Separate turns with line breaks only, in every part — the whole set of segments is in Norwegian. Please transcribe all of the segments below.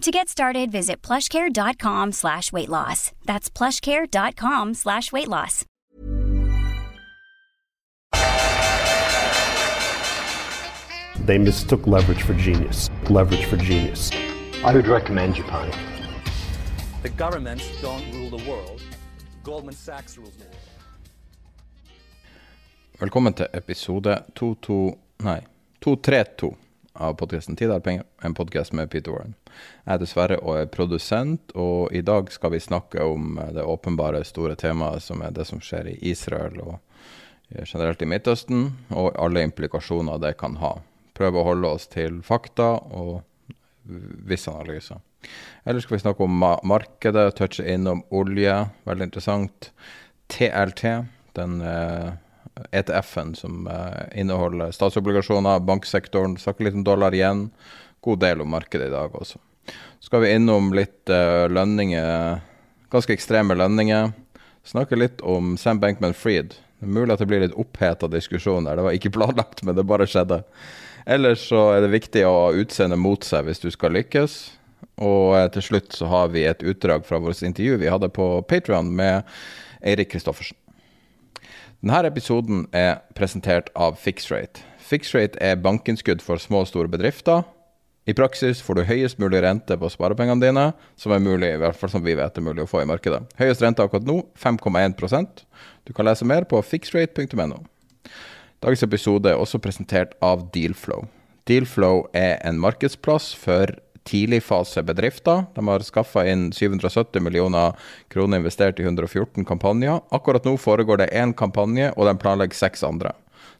To get started, visit plushcare.com slash weight loss. That's plushcare.com slash weight loss.
They mistook leverage for genius. Leverage for genius.
I would recommend Japan.
The governments don't rule the world. Goldman Sachs rules the world.
Velkommen til episode 22, nei, 232 av podkasten Tid er penger, en podkast med Peter Warren. Jeg er dessverre og er produsent, og i dag skal vi snakke om det åpenbare store temaet som er det som skjer i Israel og generelt i Midtøsten, og alle implikasjoner det kan ha. Prøve å holde oss til fakta og visse analyser. Ellers skal vi snakke om markedet, touche innom olje, veldig interessant. TLT, den eh, ETF-en som uh, inneholder statsobligasjoner, banksektoren. Snakker litt om dollar igjen. God del om markedet i dag også. Så skal vi innom litt uh, lønninger, ganske ekstreme lønninger. Snakke litt om Sam Bankman-Fried. Det er mulig at det blir litt oppheta diskusjon der. Det var ikke planlagt, men det bare skjedde. Ellers så er det viktig å ha utseendet mot seg hvis du skal lykkes. Og uh, til slutt så har vi et utdrag fra vårt intervju vi hadde på Patrion med Eirik Kristoffersen. Denne episoden er presentert av Fixrate. Fixrate er bankinnskudd for små og store bedrifter. I praksis får du høyest mulig rente på sparepengene dine, som er mulig, i hvert fall som vi vet er mulig å få i markedet. Høyest rente akkurat nå, 5,1% Du kan lese mer på fixrate.no. Dagens episode er også presentert av Dealflow. Dealflow er en markedsplass for tidligfasebedrifter. De har skaffa inn 770 millioner kroner investert i 114 kampanjer. Akkurat nå foregår det én kampanje, og de planlegger seks andre.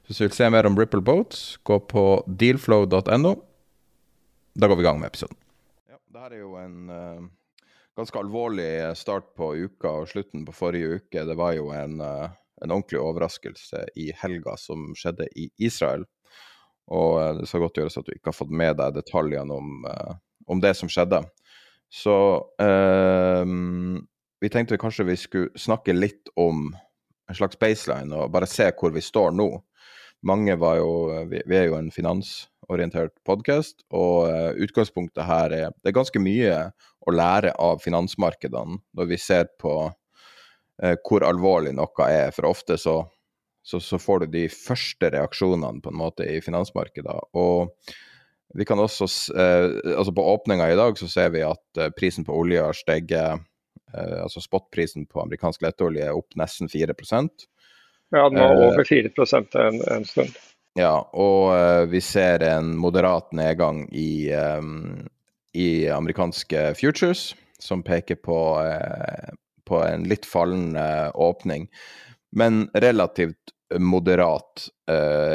Hvis du vil se mer om Ripple Boats, gå på dealflow.no. Da går vi i gang med episoden. Ja, Dette er jo en uh, ganske alvorlig start på uka og slutten på forrige uke. Det var jo en, uh, en ordentlig overraskelse i helga som skjedde i Israel. Og uh, det skal godt gjøres at du ikke har fått med deg detaljene om om det som skjedde. Så eh, vi tenkte kanskje vi skulle snakke litt om en slags baseline og bare se hvor vi står nå. Mange var jo Vi, er jo en finansorientert podkast, og uh, utgangspunktet her er Det er ganske mye å lære av finansmarkedene når vi ser på uh, hvor alvorlig noe er. For ofte så, så, så, får du de første reaksjonene på en måte i finansmarkedet. Og vi kan også, eh, altså På åpninga i dag så ser vi at eh, prisen på olje har steget. Eh, altså Spotprisen på amerikansk lettolje er opp nesten 4
Ja, den var over 4 en, en stund.
Ja, og vi ser en moderat nedgang i, i amerikanske futures, som peker på, på en litt fallende åpning. Men relativt moderat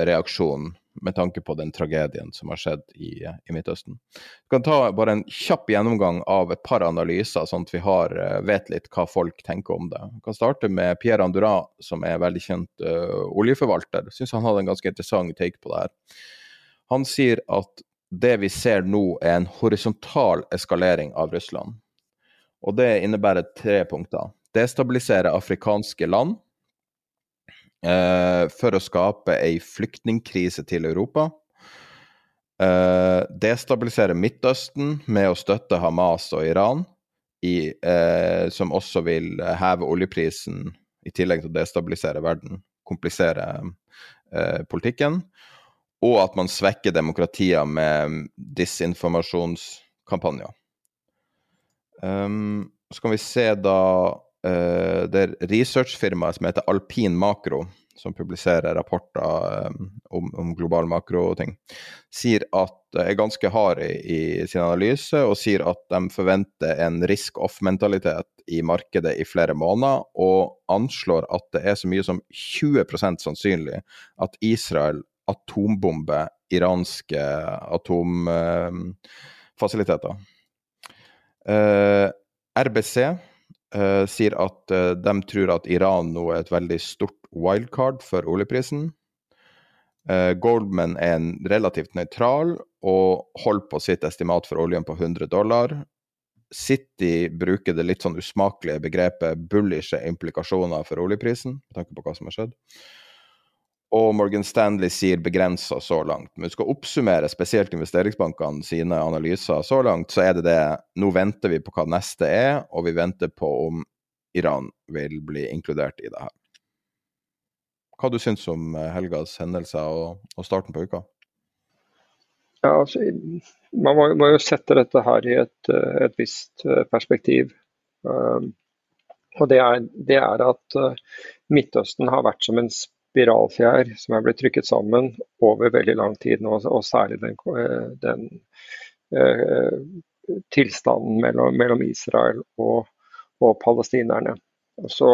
reaksjon med tanke på den tragedien som har skjedd i, i Midtøsten. Vi kan ta bare en kjapp gjennomgang av et par analyser, sånn at vi har, eh, vet litt hva folk tenker om det. Vi kan starte med Pierre Andura, som er veldig kjent uh, oljeforvalter. Syns han hadde en ganske interessant take på det her. Han sier at det vi ser nå, er en horisontal eskalering av Russland. Og det innebærer tre punkter. Destabilisere afrikanske land for å skape ei flyktningkrise til Europa. Eh, destabilisere Midtøsten med å støtte Hamas og Iran, i, eh, som også vil heve oljeprisen i tillegg til å destabilisere verden, komplisere eh, politikken. Og at man svekker demokratier med disinformasjonskampanjer. Um, så kan vi se da uh, det er researchfirmaet som heter Alpin Makro, som publiserer rapporter um, om, om, global makro og ting, sier at er ganske hard i, i, sin analyse og sier at de forventer en risk-off-mentalitet i markedet i flere måneder, og anslår at det er så mye som 20% sannsynlig at Israel atombomber iranske atomfasiliteter. Uh, RBC uh, sier at uh, de tror at Iran nå er et veldig stort wildcard for oljeprisen. Goldman er en relativt nøytral og holder på sitt estimat for oljen på 100 dollar. City bruker det litt sånn usmakelige begrepet 'bullishe implikasjoner' for oljeprisen, med tanke på hva som har skjedd. Og Morgan Stanley sier begrensa så langt. Men skal oppsummere spesielt investeringsbankene sine analyser så langt, så er det det Nå venter vi på hva neste er, og vi venter på om Iran vil bli inkludert i det her. Hva du syns om eh, helgas hendelser og, og starten på uka?
Ja, altså, man må, må, jo sette dette her i et, eh, et visst eh, perspektiv. Um, og det er, det er at Midtøsten har vært som en spiralfjær som er blitt trykket sammen over veldig lang tid nå, og særlig den, eh, den uh, tilstanden mellom, mellom, Israel og, og palestinerne. Så,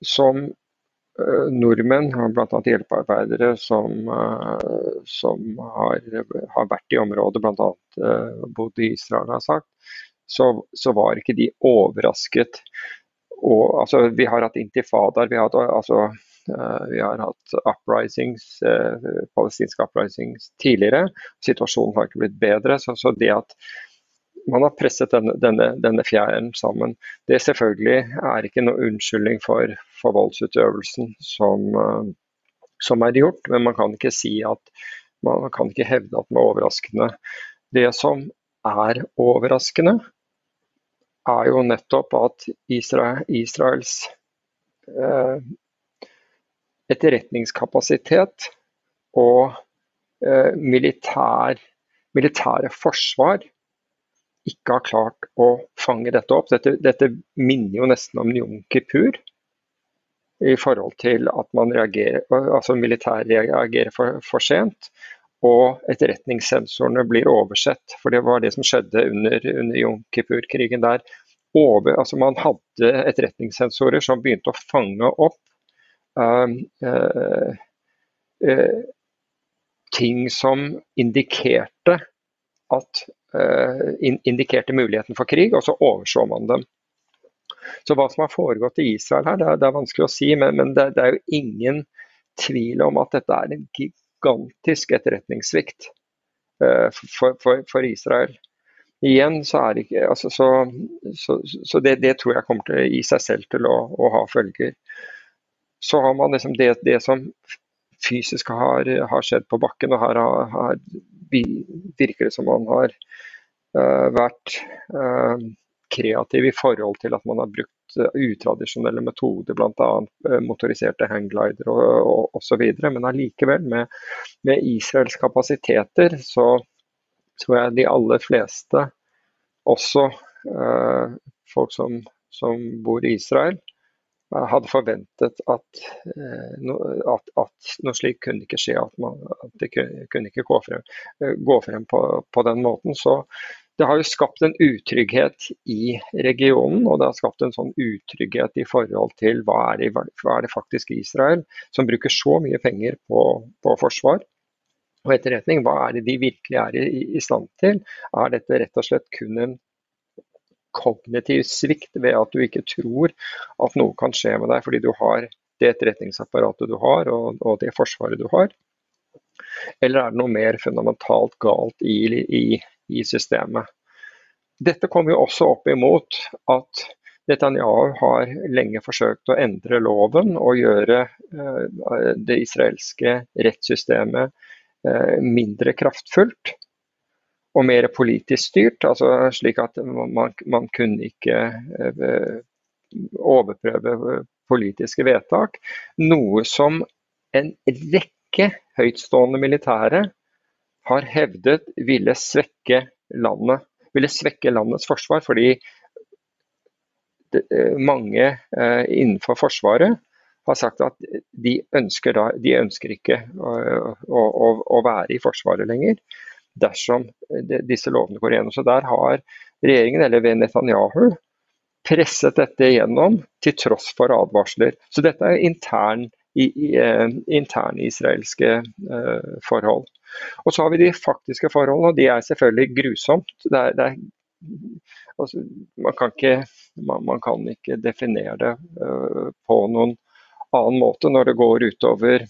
som uh, nordmenn, bl.a. hjelpearbeidere som, uh, som har, har, vært i området, bl.a. Uh, bodd i Israel, har sagt, så, så var ikke de overrasket. Og, altså, vi har hatt intifadaer. vi har hatt altså, vi har hatt uprisings, eh, palestinske uprisings tidligere. Situasjonen har ikke blitt bedre. Så, det at man har presset denne, denne, denne fjæren sammen, det selvfølgelig er ikke noe unnskyldning for, for voldsutøvelsen som, eh, som, er gjort. Men man kan ikke si at man kan ikke hevde at den er overraskende. Det som er overraskende, er jo nettopp at Israel, Israels eh, etterretningskapasitet og eh, militær, militære forsvar ikke har klart å fange dette opp. Dette, dette minner jo nesten om Jom Kippur i forhold til at man reagerer, altså militæret reagerer for, for sent. Og etterretningssensorene blir oversett. For det var det som skjedde under, under Jom Kippur-krigen der. Over, altså man hadde etterretningssensorer som begynte å fange opp ting som indikerte at uh, indikerte muligheten for krig, og så overså man dem. Så hva som har foregått i Israel her, det er, det er vanskelig å si, men, men det, det, er jo ingen tvil om at dette er en gigantisk etterretningssvikt for, for, for, Israel. Igjen så er det ikke altså, Så, så, så det, det, tror jeg kommer til i seg selv til å, å ha følger så har man liksom det, det som fysisk har, har, skjedd på bakken. og Her har, virker det som man har uh, vært uh, kreativ i forhold til at man har brukt uh, utradisjonelle metoder, bl.a. Motoriserte hangglider og, osv. Men allikevel, med, med, Israels kapasiteter, så tror jeg de aller fleste, også folk som, som bor i Israel, hadde forventet at, eh, at, at, noe slikt kunne ikke skje, at, man, at det kunne ikke gå frem, eh, gå frem på, på, den måten. Så det har jo skapt en utrygghet i regionen, og det har skapt en sånn utrygghet i forhold til hva er det, hva er det faktisk Israel, som bruker så mye penger på, på forsvar og etterretning, hva er det de virkelig er i, i stand til? Er dette rett og slett kun en kognitiv svikt ved at du ikke tror at noe kan skje med deg fordi du har det etterretningsapparatet du har og, og det forsvaret du har? Eller er det noe mer fundamentalt galt i, i, i systemet? Dette kommer jo også opp imot at Netanyahu har lenge forsøkt å endre loven og gjøre uh, det israelske rettssystemet uh, mindre kraftfullt og mer politisk styrt. Altså slik at man, man kunne ikke uh, overprøve politiske vedtak. Noe som en rekke høytstående militære har hevdet ville svekke landet. Ville svekke landets forsvar, fordi mange innenfor Forsvaret har sagt at de ønsker, da, de ønsker ikke å, å, å, være i Forsvaret lenger dersom disse lovene går igjennom. Så der har regjeringen, eller ved Netanyahu, presset dette igjennom til tross for advarsler. Så dette er intern, i, i, uh, interne israelske uh, forhold. Og så har vi de faktiske forholdene, og de er selvfølgelig grusomt. Det er, det er, altså, man, kan ikke, man, man, kan ikke, definere det uh, på noen annen måte når det går utover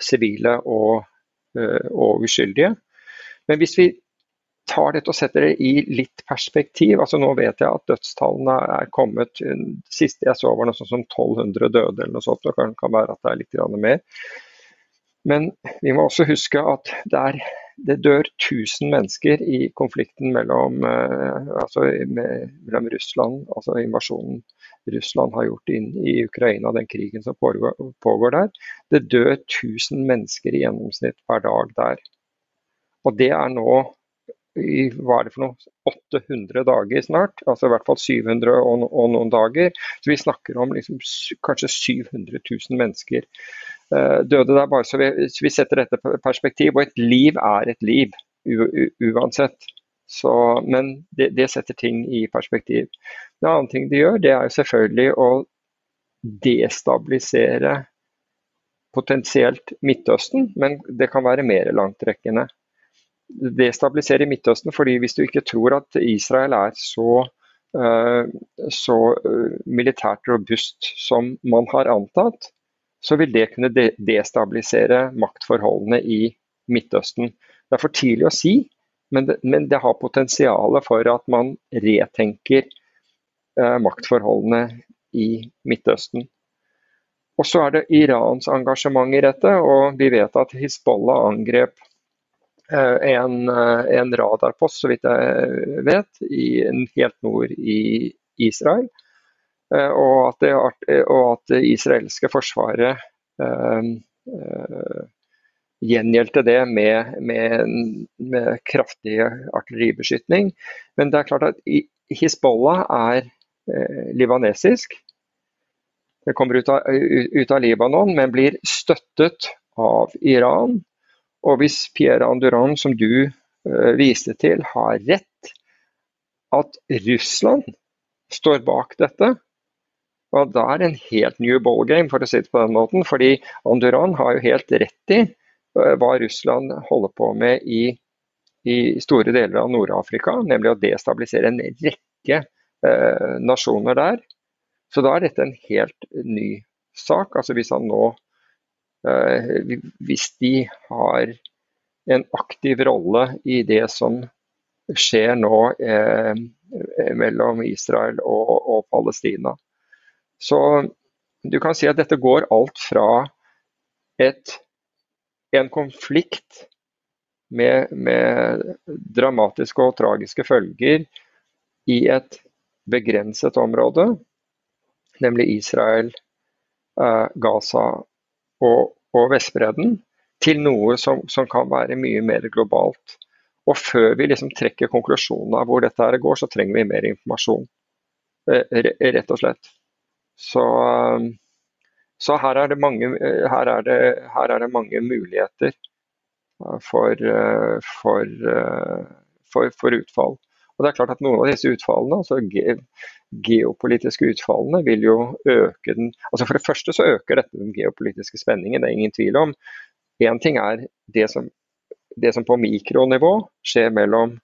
sivile og, og uskyldige. Men hvis vi tar dette og setter det i litt perspektiv. altså Nå vet jeg at dødstallene er kommet Det siste jeg så var noe sånt som 1200 døde, eller noe sånt. Det kan, være at det er litt mer. Men vi må også huske at det, det dør 1000 mennesker i konflikten mellom, eh, altså mellom Russland, altså invasjonen Russland har gjort inn i Ukraina, den krigen som pågår, pågår der. Det dør 1000 mennesker i gjennomsnitt hver dag der. Og det er nå i hva er det for noe, 800 dager snart. Altså i hvert fall 700 og, og noen dager. Så vi snakker om liksom, kanskje 700 000 mennesker uh, døde der. bare så vi, så vi, setter dette på perspektiv. Og et liv er et liv, uansett. Så, men det, det, setter ting i perspektiv. En annen ting de gjør, det er jo selvfølgelig å destabilisere potensielt Midtøsten, men det kan være mer langtrekkende destabilisere Midtøsten. fordi Hvis du ikke tror at Israel er så, uh, så uh, militært robust som man har antatt, så vil det kunne destabilisere maktforholdene i Midtøsten. Det er for tidlig å si, men det, men det har potensial for at man retenker uh, maktforholdene i Midtøsten. Og så er det Irans engasjement i dette, og vi vet at Hizbollah angrep Eh, en, eh, en radarpost, så vidt jeg vet, i, helt nord i Israel. Eh, og at det, og at det israelske forsvaret uh, gjengjeldte det med, med, med, kraftig artilleribeskytning. Men det er klart at Hizbollah er uh, libanesisk. Det kommer ut av, ut av Libanon, men blir støttet av Iran og hvis Pierre Andurand, som du uh, viste til, har rett, at Russland står bak dette, og da er det en helt new ballgame, for å si det på den måten. Fordi Andurand har jo helt rett i uh, hva Russland holder på med i, i store deler av Nord-Afrika, nemlig å destabilisere en rekke uh, nasjoner der. Så da er dette en helt ny sak. Altså Hvis han nå hvis de har en aktiv rolle i det som skjer nå eh, mellom Israel og, og, Palestina. Så du kan si at dette går alt fra et, en konflikt med, med, dramatiske og tragiske følger i et begrenset område, nemlig Israel, eh, Gaza og, og Vestbredden til noe som, som, kan være mye mer globalt. Og før vi liksom trekker konklusjonen av hvor dette her går, så trenger vi mer informasjon. Eh, rett og slett. Så, eh, så her, er mange, her, er det, her, er det mange, muligheter eh, for, for, for, for utfall. Og det er klart at Noen av disse utfallene, altså ge geopolitiske utfallene, vil jo øke den altså For det første så øker dette den geopolitiske spenningen, det er ingen tvil om. Én ting er det som, det som på mikronivå skjer mellom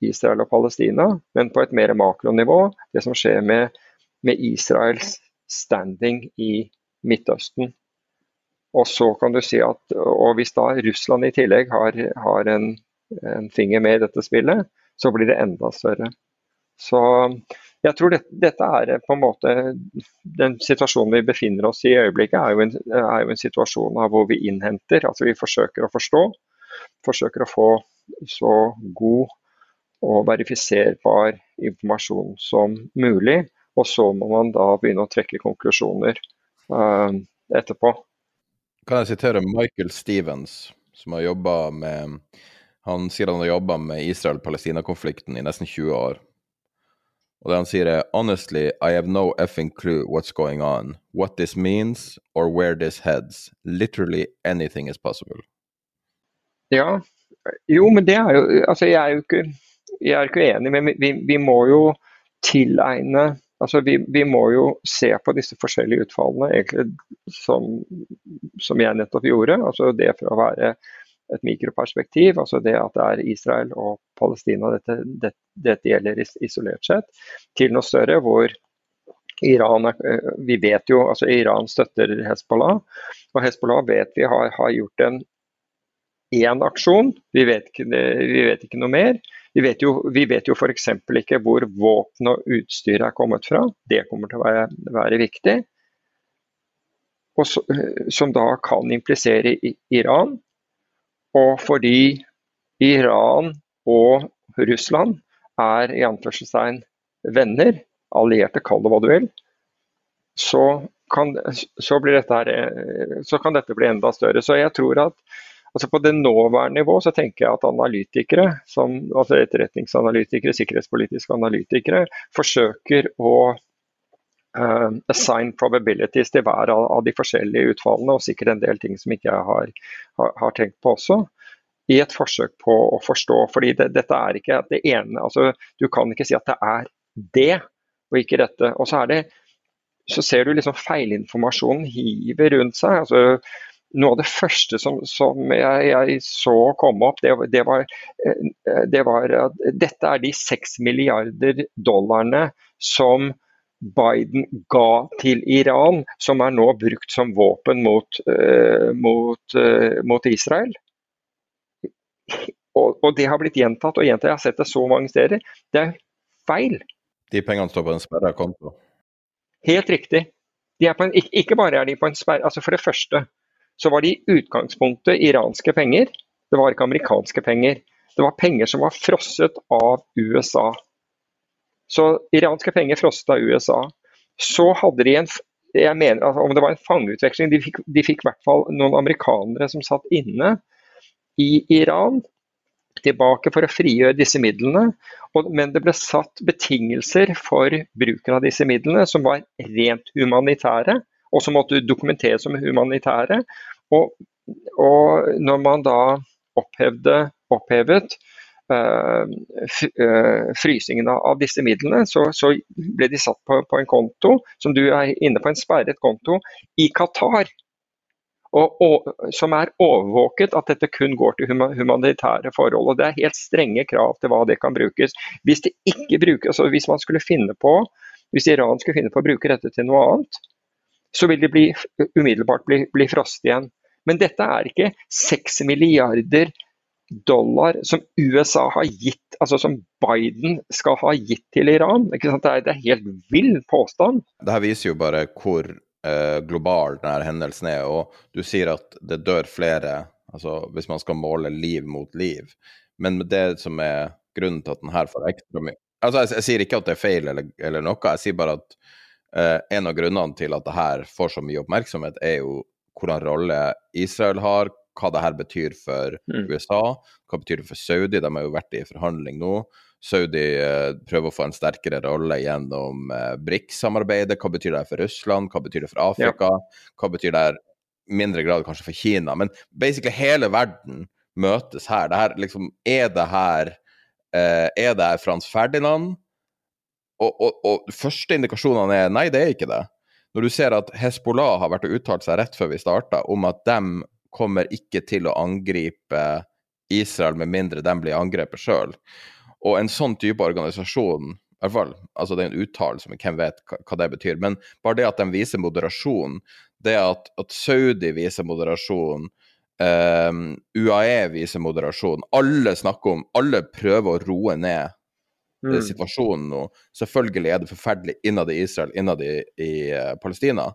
Israel og Palestina, men på et mer makronivå det som skjer med, med Israels standing i Midtøsten. Og så kan du si at, og Hvis da Russland i tillegg har, har en, en finger med i dette spillet, så blir det enda større. Så jeg tror det, dette er på en måte Den situasjonen vi befinner oss i i øyeblikket, er jo, en, er jo en situasjon hvor vi innhenter. altså Vi forsøker å forstå. Forsøker å få så god og verifiserbar informasjon som mulig. Og så må man da begynne å trekke konklusjoner uh, etterpå.
Kan jeg sitere Michael Stevens, som har jobba med han sier han har jobba med Israel-Palestina-konflikten i nesten 20 år. Og det han sier er Honestly, I have no effing clue what's going on. What this means, or where this heads. Literally anything is possible.
Ja, jo, men det er jo Altså, jeg er jo ikke, jeg er ikke enig, men vi, vi må jo tilegne Altså, vi, vi, må jo se på disse forskjellige utfallene, egentlig som, som jeg nettopp gjorde. altså Det fra å være et mikroperspektiv, altså det at det er Israel og Palestina dette, det, dette gjelder isolert sett, til noe større hvor Iran er, vi vet jo, altså Iran støtter Hezbollah, og Hezbollah vet vi har, har gjort en én aksjon. Vi vet, ikke, vi vet, ikke, noe mer. Vi vet jo, vi vet jo f.eks. ikke hvor våpen og utstyr er kommet fra. Det kommer til å være, være viktig. Så, som da kan implisere Iran. Og fordi Iran og Russland er i anførselstegn venner, allierte, kall det hva du vil, så kan, så, her, så kan dette bli enda større. Så jeg tror at altså På det nåværende nivå så tenker jeg at analytikere, som, altså etterretningsanalytikere, sikkerhetspolitiske analytikere, forsøker å uh, assign probabilities til hver av, av, de forskjellige utfallene, og sikkert en del ting som ikke jeg har, har, har tenkt på også. I et forsøk på å forstå. fordi det, dette er ikke det ene altså Du kan ikke si at det er det, og ikke dette. Og så er det så ser du liksom feilinformasjonen hiver rundt seg. altså noe av det første som, som jeg, jeg, så komme opp, det, det, var, eh, det, var, at dette er de seks milliarder dollarene som Biden ga til Iran, som er nå brukt som våpen mot, uh, mot, uh, mot Israel. Og, og, det har blitt gjentatt og gjentatt, jeg har sett det så mange steder. Det er feil.
De pengene står på en sperra konto?
Helt riktig. En, ikke, bare er de på en sperre, altså For det første så var de i utgangspunktet iranske penger. Det var ikke amerikanske penger. Det var penger som var frosset av USA. Så iranske penger frosta USA. Så hadde de en jeg mener, altså, Om det var en fangeutveksling De fikk, de fikk i hvert fall noen amerikanere som satt inne i Iran tilbake for å frigjøre disse midlene. men det ble satt betingelser for bruken av disse midlene som var rent humanitære og som måtte dokumenteres som humanitære. Og, og når man da opphevde, opphevet frysingen av disse midlene, så, så ble de satt på, på, en konto, som du er inne på, en sperret konto, i Qatar. Og, og, som er overvåket at dette kun går til humanitære forhold. og Det er helt strenge krav til hva det kan brukes. Hvis, det ikke brukes, altså hvis man skulle finne på, hvis Iran skulle finne på å bruke dette til noe annet, så vil de bli, umiddelbart bli, bli frost igjen. Men dette er ikke 6 milliarder dollar som USA har gitt, altså som Biden skal ha gitt til Iran. Det er, det er helt vill påstand.
Dette viser jo bare hvor eh, global denne hendelsen er. Og du sier at det dør flere, altså hvis man skal måle liv mot liv. Men det som er grunnen til at den her får ekstra mye Altså, jeg, jeg, sier ikke at det er feil eller, eller noe, jeg sier bare at eh, en av grunnene til at det her får så mye oppmerksomhet, er jo hvordan rolle Israel har, hva det her betyr for mm. USA, hva betyr det for Saudi? De har jo vært i forhandling nå. Saudi uh, prøver å få en sterkere rolle gjennom uh, BRICS-samarbeidet. Hva betyr det for Russland, hva betyr det for Afrika? Hva betyr det her mindre grad kanskje for Kina? Men basically hele verden møtes her. Det her liksom, er det her Er det her Frans Ferdinand? Og, og, og første indikasjonene er nei, det er ikke det. Når du ser at Hezbollah har vært og uttalt seg rett før vi starta om at de kommer ikke til å angripe Israel med mindre de blir angrepet sjøl. Og en sånn type organisasjon i hvert fall, altså Det er en uttalelse, men hvem vet hva, det betyr. Men bare det at de viser moderasjon, det at, at Saudi viser moderasjon, um, UAE viser moderasjon Alle snakker om, alle prøver å roe ned mm. situasjonen nå. Selvfølgelig er det forferdelig innad i Israel, innad i, i uh, Palestina.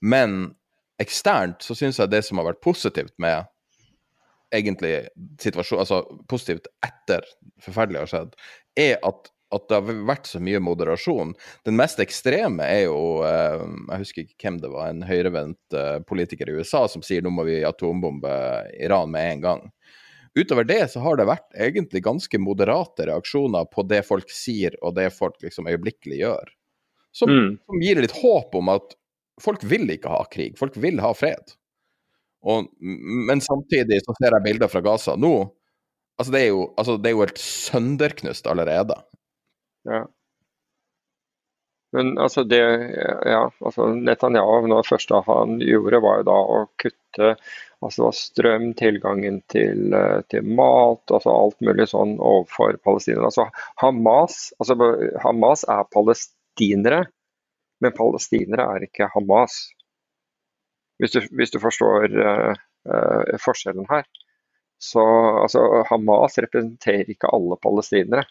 Men eksternt så syns jeg det som har vært positivt med egentlig situasjon, altså positivt etter forferdelig har skjedd, er at, at det har vært så mye moderasjon. Den mest ekstreme er jo eh, Jeg husker ikke hvem det var, en høyrevendt eh, politiker i USA som sier nå må vi atombombe Iran med en gang. Utover det så har det vært egentlig ganske moderate reaksjoner på det folk sier og det folk liksom øyeblikkelig gjør. Som,
Mm.
som gir litt håp om at folk vil ikke ha krig, folk vil ha fred. Og, men samtidig så ser jeg bilder fra Gaza nå. Altså det, er jo, altså det er jo helt sønderknust allerede.
Ja. Men altså det ja, altså Netanyahu, noe av det første han gjorde, var jo da å kutte altså strøm, tilgangen til, eh, til mat, altså alt mulig sånn overfor palestinerne. Altså Hamas, altså Hamas er palestinere, men palestinere er ikke Hamas. Hvis du, hvis du forstår uh, uh, forskjellen her. Så altså, Hamas representerer ikke alle palestinere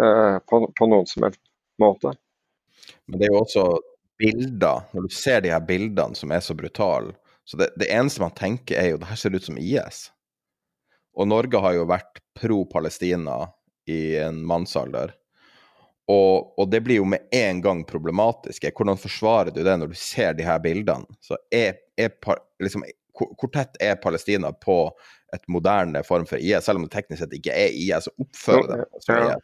uh, på, på noen som helst måte.
Men det er jo også bilder, når du ser de her bildene som er så brutale. Så det, det eneste man tenker er jo det her ser ut som IS. Og Norge har jo vært pro Palestina i en mannsalder. Og, og det blir jo med en gang problematisk. Hvordan forsvarer du det når du ser de her bildene? Så er, er, liksom, hvor, hvor tett er Palestina på et moderne form for IS, selv om det teknisk sett ikke er IS, oppfører det som
Ja.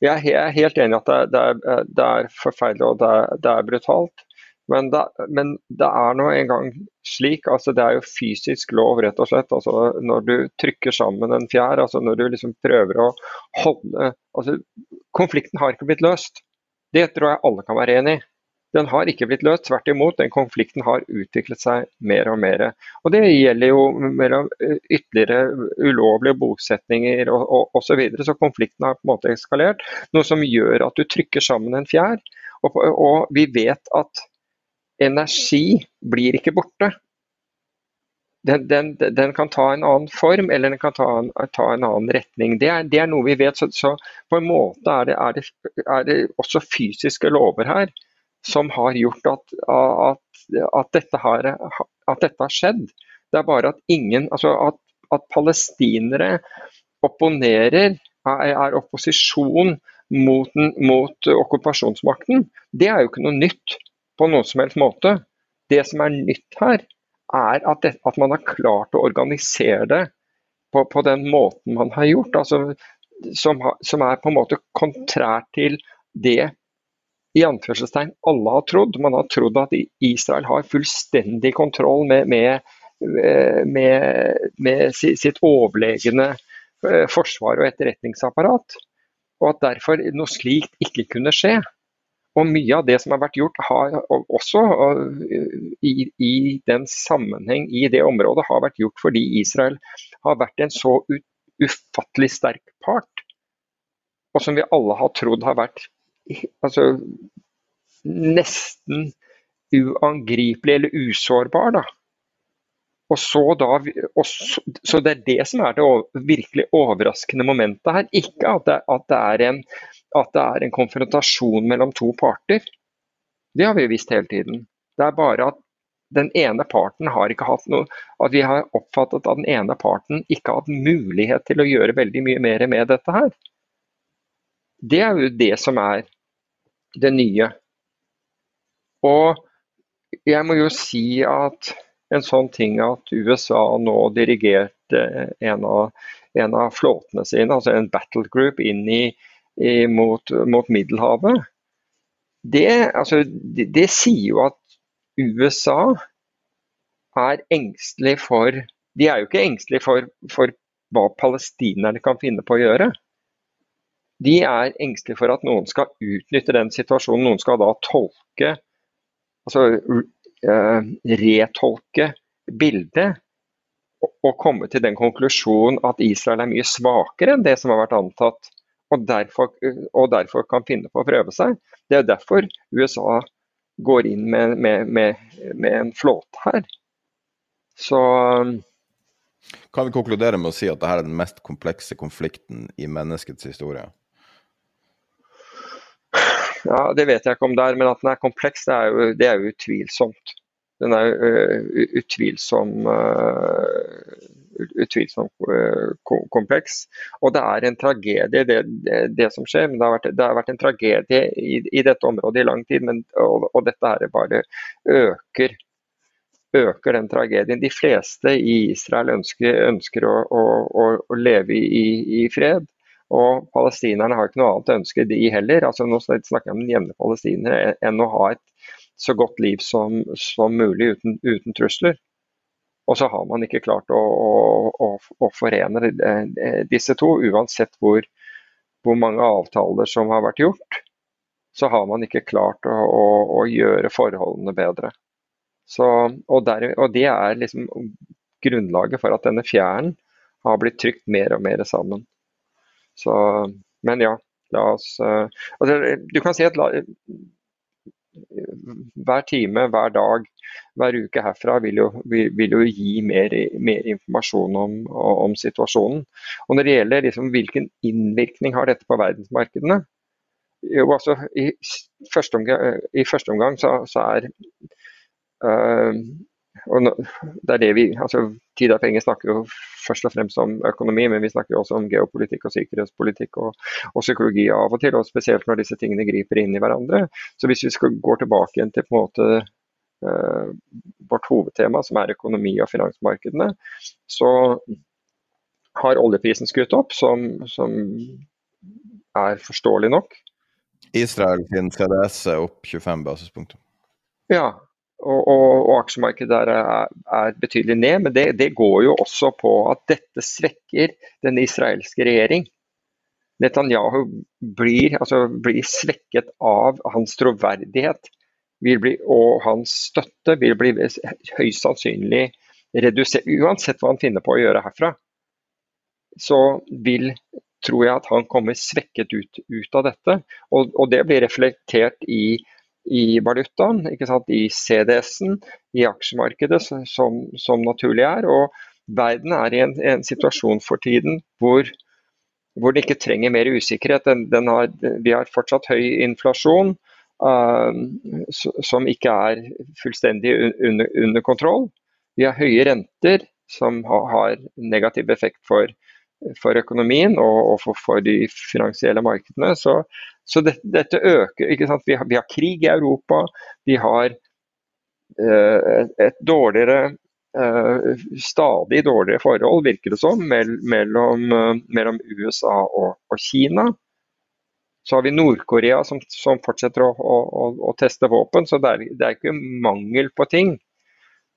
Jeg er helt enig i at det, det, er, det er forferdelig og det er, det er brutalt. Men det, men det er nå engang slik, altså det er jo fysisk lov rett og slett. altså Når du trykker sammen en fjær, altså når du liksom prøver å holde altså Konflikten har ikke blitt løst. Det tror jeg alle kan være enig i. Den har ikke blitt løst, tvert imot. Den konflikten har utviklet seg mer og mer. Og Det gjelder jo mellom ytterligere ulovlige bosetninger og og, og så videre. Så konflikten har på en måte eskalert. Noe som gjør at du trykker sammen en fjær. Og, og vi vet at energi blir ikke borte. Den, den, den kan ta en annen form, eller den kan ta en, ta en annen retning. Det er, det er noe vi vet. Så, så på en måte er det, er, det, er det også fysiske lover her som har gjort at, at, at, dette, har, at dette har skjedd. Det er bare at ingen Altså at, palestinere opponerer, er, er opposisjon mot, den- mot okkupasjonsmakten, det er jo ikke noe nytt på noen som helst måte. Det som er nytt her, er at, det, at man har klart å organisere det på, på den måten man har gjort. Altså, som, som er på en måte kontrært til det i anførselstegn alle har trodd. Man har trodd at Israel har fullstendig kontroll med, med, med, med sitt overlegne eh, forsvar og etterretningsapparat. Og at derfor noe slikt ikke kunne skje. Og mye av det som har vært gjort, har også eh, i, i den sammenheng i det området, har vært gjort fordi Israel har vært en så ufattelig sterk part. Og som vi alle har trodd har vært altså, nesten uangripelig eller usårbar. Da. Og så, da, og så, så det er det som er det virkelig overraskende momentet her. Ikke at det, at, det er en, at det er en konfrontasjon mellom to parter. Det har vi visst hele tiden. Det er bare at den ene parten har ikke hatt noe At vi har oppfattet at den ene parten ikke har hatt mulighet til å gjøre veldig mye mer med dette her. Det er jo det som er det nye. Og jeg må jo si at en sånn ting at USA nå dirigerte en av, en av flåtene sine, altså en battle group, inn i, mot, mot Middelhavet, det, altså, det, det sier jo at USA er engstelig for De er jo ikke engstelige for, for hva palestinerne kan finne på å gjøre. De er engstelige for at noen skal utnytte den situasjonen. Noen skal da tolke, altså uh, retolke bildet og komme til den konklusjonen at Israel er mye svakere enn det som har vært antatt. Og derfor, og derfor kan finne på å prøve seg. Det er derfor USA går inn med, med, med, med en flåte her. Så
Kan vi konkludere med å si at dette er den mest komplekse konflikten i menneskets historie?
Ja, Det vet jeg ikke om det er, men at den er kompleks, det er jo, det er jo utvilsomt. Den er jo utvilsom, utvilsomt uh, kompleks. Og det er en tragedie, det, det, det som skjer. men det har, vært, det har vært en tragedie i, i, dette området i lang tid. Men, og, og dette her bare øker øker den tragedien. De fleste i Israel ønsker, ønsker å, å, å, leve i, i, fred. Og palestinerne har ikke noe annet å ønske, de heller. Altså, nå snakker jeg om jevne palestiner enn å ha et så godt liv som, som mulig uten, uten, trusler. Og så har man ikke klart å, å, å forene disse to, uansett hvor, hvor mange avtaler som har vært gjort så har man ikke klart å, å, gjøre forholdene bedre. Så, og, der, og, det er liksom grunnlaget for at denne fjæren har blitt trykt mer og mer sammen. Så, men ja, la oss uh, altså, Du kan si at la, hver time, hver dag, hver uke herfra vil jo, vil jo gi mer, mer informasjon om, om, situasjonen. Og Når det gjelder liksom, hvilken innvirkning har dette på verdensmarkedene, jo, altså, i, første omgang, i første omgang så, så er uh, og det er det vi, altså Tid er penger snakker jo først og fremst om økonomi, men vi snakker også om geopolitikk og sikkerhetspolitikk og, og, psykologi av og til. og Spesielt når disse tingene griper inn i hverandre. Så Hvis vi skal gå tilbake igjen til på en måte uh, vårt hovedtema, som er økonomi og finansmarkedene, så har oljeprisen skutt opp, som, som er forståelig nok.
Israel sin CDS er opp 25 basispunkter.
Ja, og, og, aksjemarkedet der er, er, betydelig ned. Men det, det, går jo også på at dette svekker den israelske regjering. Netanyahu blir, altså, blir svekket av hans troverdighet bli, og hans støtte vil bli høyst sannsynlig redusert. Uansett hva han finner på å gjøre herfra, så vil tror jeg at han kommer svekket ut, ut av dette. Og, og, det blir reflektert i, i valutaen, i CDS-en, i aksjemarkedet, som, som, naturlig er. Og verden er i en, en situasjon for tiden hvor, hvor det ikke trenger mer usikkerhet. Den, den har, vi har fortsatt høy inflasjon. Uh, som ikke er fullstendig under, under, kontroll. Vi har høye renter som har, har negativ effekt for, for økonomien og, og for, for, de finansielle markedene. Så, så dette, dette øker. Vi har, vi, har, krig i Europa. Vi har eh, et dårligere eh, stadig dårligere forhold, virker det som, mellom, uh, mellom USA og, og, Kina. Så har vi Nord-Korea som, som, fortsetter å, å, å, teste våpen. Så det er, det er ikke mangel på ting.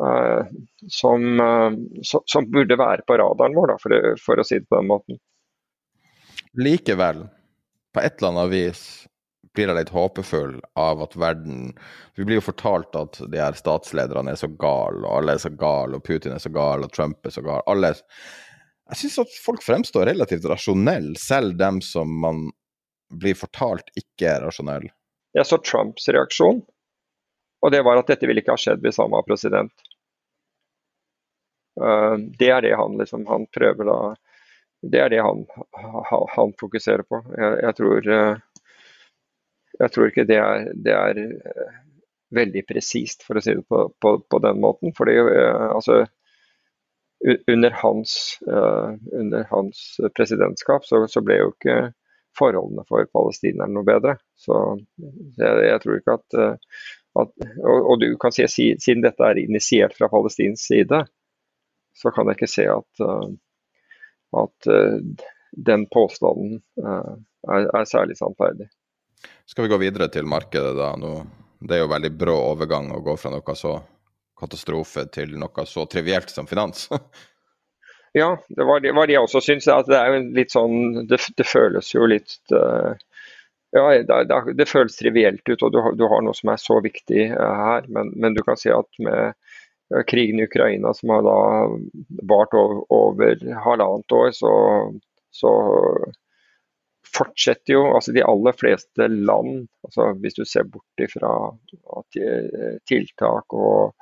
Uh, som, uh, som, burde være på radaren vår, da, for, for, å si det på den måten.
Likevel, på et eller annet vis blir jeg litt håpefull av at verden Vi blir jo fortalt at de her statslederne er så gale, og alle er så gale, og Putin er så gal, og Trump er så gal. Alle Jeg syns at folk fremstår relativt rasjonelle, selv dem som man blir fortalt ikke er rasjonelle.
Jeg så Trumps reaksjon og det var at dette ville ikke ha skjedd hvis han var president. Uh, det er det han liksom han prøver da Det er det han, han fokuserer på. Jeg, jeg, tror, uh, jeg tror ikke det er, det er uh, veldig presist, for å si det på, på, på den måten. Fordi altså under hans, under hans presidentskap så, så, ble jo ikke forholdene for palestinerne noe bedre. Så jeg, jeg tror ikke at at, og, og, du kan si, Siden dette er initiert fra palestinsk side, så kan jeg ikke se at, uh, at uh, den påstanden er, er, særlig sannferdig.
Skal vi gå videre til markedet, da? Nå, det er jo veldig brå overgang å gå fra noe så katastrofe til noe så trivielt som finans.
ja, det var det, var det jeg også syns. Det er litt sånn Det, det føles jo litt uh, ja, det, det, føles trivielt ut, og du du har, noe som er så viktig uh, her. Men, men, du kan si at med uh, krigen i Ukraina, som har da vart over, over halvannet år, så, så, fortsetter jo altså de aller fleste land, altså hvis du ser bort ifra eh, tiltak og,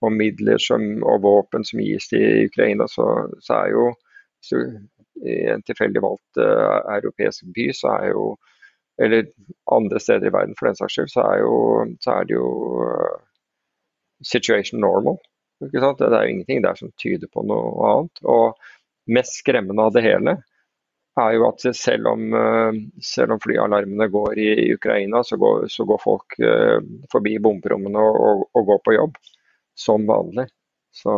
og midler som, og våpen som gis til Ukraina, så, så er jo så, i en tilfeldig valgt uh, europeisk by, så er jo eller andre steder i verden for den saks skyld, så er, jo, så er det jo uh, situation normal. Det er jo ingenting der som tyder på noe annet. Og mest skremmende av det hele er jo at selv om, uh, selv om flyalarmene går i, i Ukraina, så går, så går folk uh, forbi bomberommene og, og, og, går på jobb. Som vanlig. Så,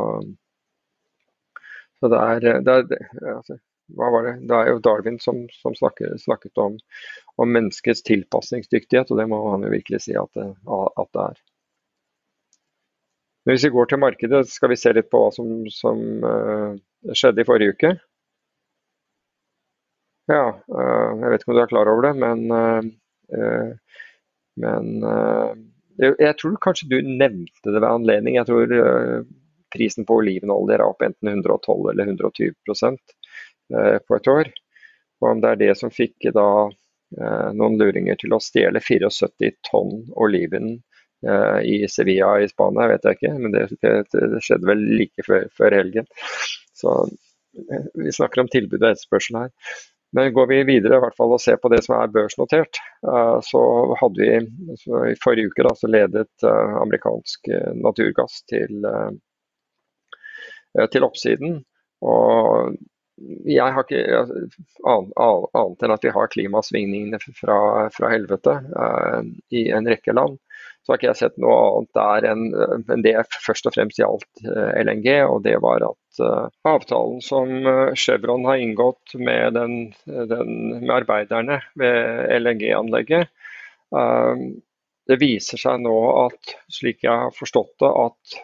så det er, det er altså, hva var det? det er jo Darwin som, som snakker, snakket om, om, menneskets tilpasningsdyktighet, og det må han jo virkelig si at det, at det er. Men hvis vi går til markedet, skal vi se litt på hva som, som uh, skjedde i forrige uke. Ja, uh, jeg vet ikke om du er klar over det, men, uh, men jeg, tror kanskje du nevnte det ved anledning. Jeg tror prisen på olivenolje er opp enten 112 eller 120 Eh, på et år. Og om det er det som fikk da eh, noen luringer til å stjele 74 tonn oliven eh, i Sevilla i Spania, vet jeg ikke, men det, det skjedde vel like før, før, helgen. Så vi snakker om tilbud og etterspørsel her. Men går vi videre i hvert fall og ser på det som er børsnotert, så hadde vi så i forrige uke da, så ledet amerikansk naturgass til, til oppsiden. Og jeg har ikke annet enn at vi har klimasvingningene fra, fra helvete i en rekke land. Så har ikke jeg sett noe annet der enn, enn det først og fremst gjaldt uh, LNG. Og det var at uh, avtalen som Chevron har inngått med, den, den, med arbeiderne ved LNG-anlegget, det viser seg nå at, slik jeg har forstått det, at,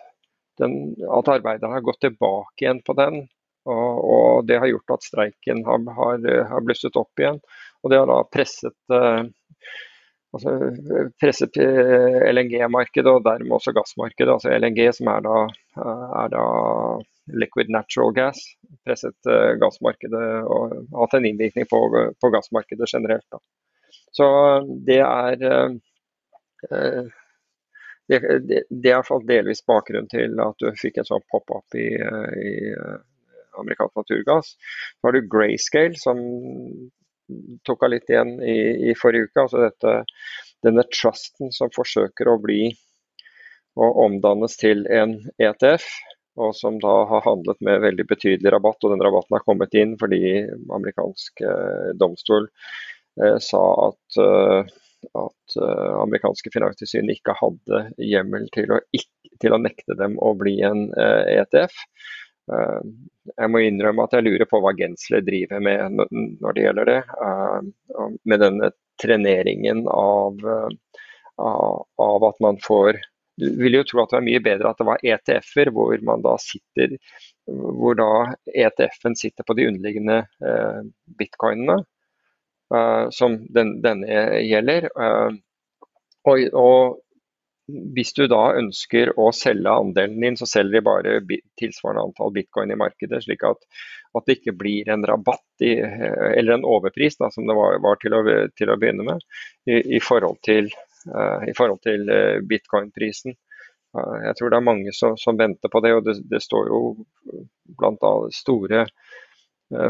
den, at arbeiderne har gått tilbake igjen på den og, og, det har gjort at streiken har, har, har, blusset opp igjen. Og det har da presset, eh, altså, presset eh, LNG-markedet og dermed også gassmarkedet. Altså LNG, som er da, er da liquid natural gas, presset eh, gassmarkedet og hatt en innvirkning på, på gassmarkedet generelt. Da. Så det er eh, det, det, det, er delvis bakgrunnen til at du fikk en sånn pop-up i, i, amerikansk naturgass. Så har du Grayscale, som tok av litt igjen i, i forrige uke. altså dette, Denne trusten som forsøker å bli og omdannes til en ETF, og som da har handlet med veldig betydelig rabatt. og Den rabatten har kommet inn fordi amerikansk eh, domstol eh, sa at, eh, at eh, amerikanske finanstilsyn ikke hadde hjemmel til å, ikke, til å, nekte dem å bli en ETF. E jeg må innrømme at jeg lurer på hva Gensler driver med når det gjelder det. Eh, med denne treneringen av, eh, av at man får Du vil jo tro at det var mye bedre at det var ETF-er, hvor man da sitter hvor da ETF-en sitter på de underliggende eh, bitcoinene, som den, denne gjelder. Og, og hvis du da ønsker å selge andelen din, så selger de bare tilsvarende antall bitcoin i markedet, slik at, at det ikke blir en rabatt i, eller en overpris, da, som det var, var til, å, til, å, begynne med, i, i forhold til, uh, til uh, bitcoin-prisen. Uh, jeg tror det er mange som, som venter på det, og det, det står jo blant store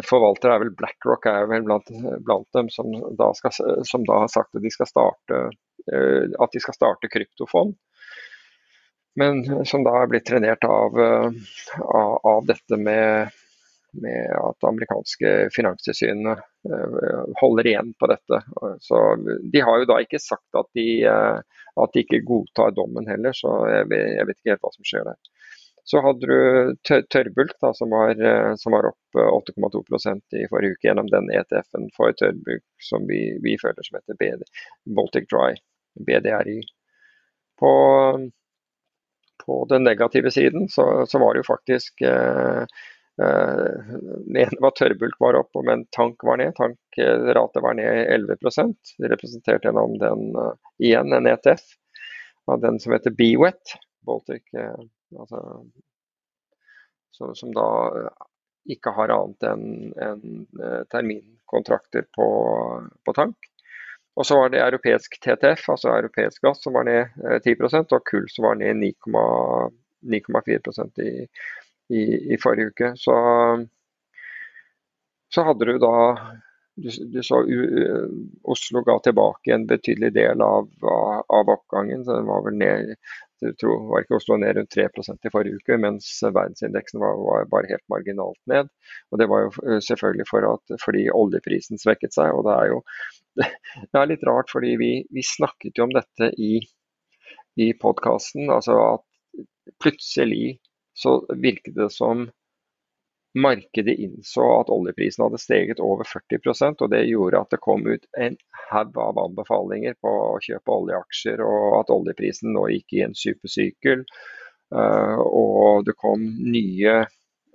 forvaltere er vel BlackRock er vel blant, blant dem, som da, skal, som da, har sagt at de skal starte Eh, at de skal starte kryptofond. Men som da er blitt trenert av, eh, av, av dette med, med at amerikanske finanstilsynene eh, holder igjen på dette. Så De har jo da ikke sagt at de, at de ikke godtar dommen heller, så jeg jeg vet ikke helt hva som skjer der. Så hadde du tørrbulk, da, som, var, som var opp 8,2% i forrige uke gjennom den ETF-en for tørrbulk som vi, vi føler som heter BD, Baltic Dry. BDRI. På, på den negative siden så, så, var det jo faktisk eh, eh, det ene var tørrbulk var opp, men tank var ned. Tankrate var ned 11 det representerte gjennom den igjen en ETF av den som heter BWET, Baltic, uh, altså, så, som da ikke har annet enn en, uh, terminkontrakter på, på tank. Og så var det europeisk TTF, altså europeisk gass, som var ned 10 eh, og kull som var ned 9,4 i, i, i, forrige uke. Så, så hadde du da du, du så U, Oslo ga tilbake en betydelig del av, av, oppgangen. så den var vel ned jeg var ikke Oslo ned rundt 3% i forrige uke, mens verdensindeksen var, var, bare helt marginalt ned. Og Det var jo eh, selvfølgelig for at, fordi oljeprisen svekket seg. og Det er jo det er litt rart, fordi vi, vi snakket jo om dette i, i podkasten. Altså at plutselig så virket det som markedet innså at oljeprisen hadde steget over 40% og det gjorde at det kom ut en haug av anbefalinger på å kjøpe oljeaksjer, og at oljeprisen nå gikk i en supersykkel. Uh, og det kom nye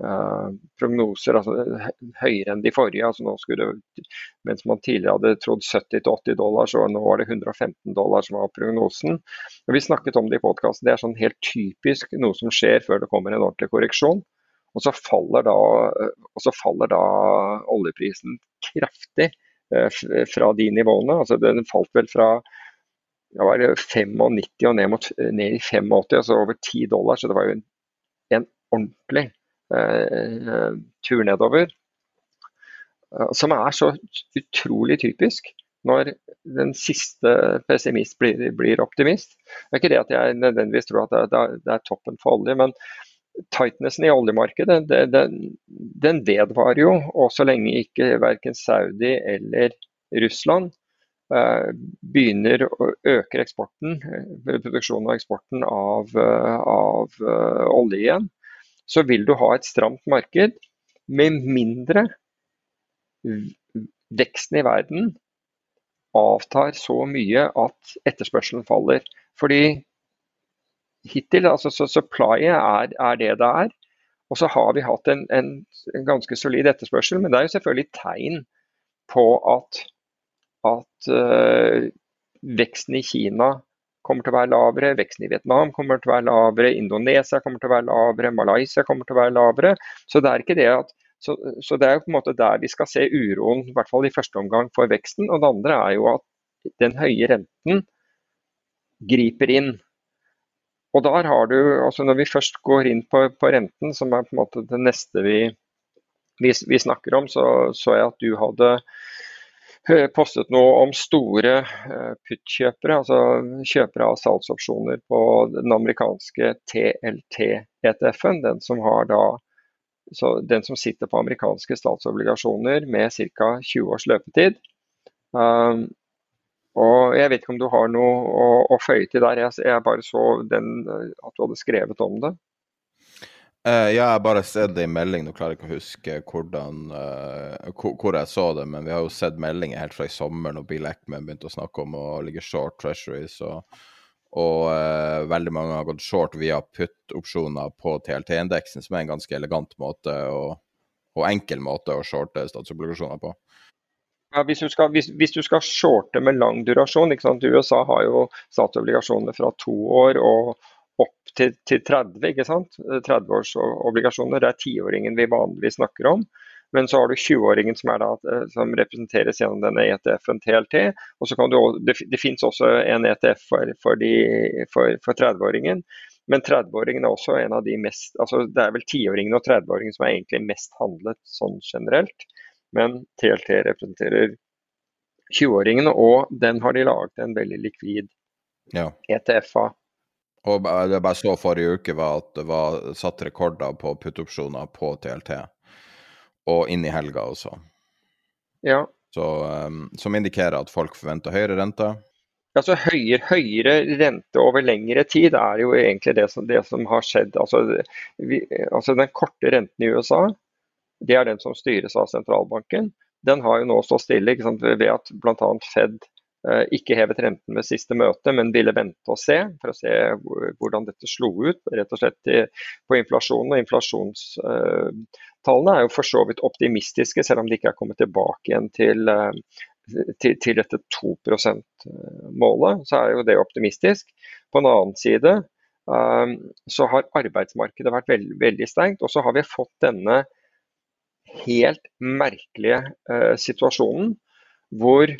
uh, prognoser, altså høyere enn de forrige. altså skulle Mens man tidligere hadde trodd 70-80 dollar, så nå var det 115 dollar som var prognosen. Og vi snakket om det i podkasten. Det er sånn helt typisk noe som skjer før det kommer en ordentlig korreksjon. Og så faller da, så faller da oljeprisen kraftig eh, fra de nivåene. Altså den falt vel fra ja, 95 og ned, mot, ned, i 85, altså over 10 dollar. Så det var jo en, en ordentlig eh, tur nedover. Eh, som er så utrolig typisk når den siste pessimist blir, blir, optimist. Det er ikke det at jeg nødvendigvis tror at det det er toppen for olje, men tightnessen i oljemarkedet den, den vedvarer jo, og så lenge ikke verken Saudi eller Russland uh, begynner å øke eksporten, eh, produksjonen og eksporten av, uh, av olje igjen, så vil du ha et stramt marked med mindre veksten i verden avtar så mye at etterspørselen faller. Fordi hittil. altså så Supplyet er, er, det det er. Og så har vi hatt en, en, ganske solid etterspørsel, men det er jo selvfølgelig tegn på at, at uh, veksten i Kina kommer til å være lavere, veksten i Vietnam kommer til å være lavere, Indonesia kommer til å være lavere, Malaysia kommer til å være lavere. Så det er ikke det at så, så, det er jo på en måte der vi skal se uroen, i hvert fall i første omgang, for veksten. Og det andre er jo at den høye renten griper inn. Og der har du, altså Når vi først går inn på, på renten, som er på en måte det neste vi, vi, vi snakker om, så så jeg at du hadde eh, postet noe om store uh, put-kjøpere, altså kjøpere av salgsopsjoner på den amerikanske TLT-ETF-en. Den den som sitter på amerikanske statsobligasjoner med ca. 20 års løpetid. Um, og Jeg vet ikke om du har noe å, å føye til der. Jeg, jeg, bare så den, at du hadde skrevet om det.
Uh, ja, jeg har bare sett det i melding. Nå klarer jeg ikke å huske hvordan, uh, hvor jeg så det, men vi har jo sett meldinger helt fra i sommer når Bill Eckman begynte å snakke om å ligge short treasuries. Og, og uh, veldig mange har gått short via put-opsjoner på TLT-indeksen, som er en ganske elegant måte og, og enkel måte å shorte statsobligasjoner på.
Ja, hvis, du skal, hvis, hvis, du skal, shorte med lang durasjon? USA har jo statsobligasjoner fra to år og opp til, til 30 ikke sant? 30-årsobligasjoner. Det er tiåringen vi vanligvis snakker om. Men så har du 20-åringen som, eh, som, representeres gjennom denne ETF-en TLT. og så kan du, Det, det finnes også en ETF for, for, for, for 30-åringen. Men 30-åringen er også en av de mest altså Det er vel 10-åringen og 30-åringen som er egentlig mest handlet sånn generelt men TLT representerer 20-åringene, og den har de laget en veldig likvid ja. ETF av.
Og det jeg bare så forrige uke, var at det var satt rekorder på puttopsjoner på TLT. Og inn i helga også.
Ja.
Så, um, som indikerer at folk forventer høyere rente.
Altså høyere, høyere, rente over lengre tid er jo egentlig det som, det som har skjedd. Altså, vi, altså, Den korte renten i USA det er den som styres av sentralbanken. Den har jo nå stått stille ved at bl.a. Fed eh, ikke hevet renten ved siste møte, men ville vente og se for å se hvordan dette slo ut rett og slett på inflasjonen. og Inflasjonstallene er jo for så vidt optimistiske, selv om de ikke er kommet tilbake igjen til, eh, til, til dette 2 %-målet. Så er jo det optimistisk. På en annen side eh, så har arbeidsmarkedet vært veld, veldig stengt, og så har vi fått denne helt merkelige eh, situasjonen hvor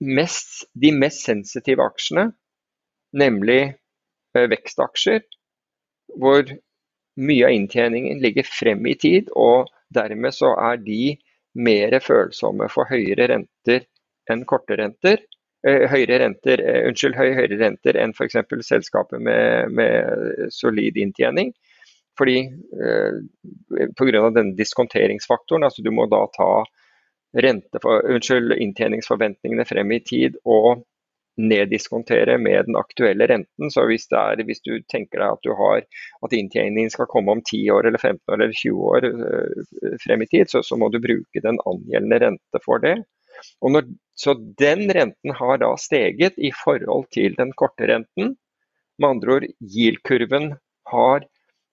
mest, de mest sensitive aksjene, nemlig eh, vekstaksjer, hvor mye av inntjeningen ligger frem i tid, og dermed så er de mer følsomme for høyere renter enn korte renter. Uh, høyere renter, unnskyld, høy, høyere renter enn f.eks. selskaper med, med solid inntjening. Fordi eh, Pga. denne diskonteringsfaktoren, altså du må da ta for, unnskyld, inntjeningsforventningene frem i tid og neddiskontere med den aktuelle renten. Så hvis, er, hvis du tenker deg at du har at inntjeningen skal komme om 10 år eller 15 år eller 20 år øh, frem i tid, så, så må du bruke den angjeldende rente for det. Når, så den renten har da steget i forhold til den korte renten. Med andre ord, yield-kurven har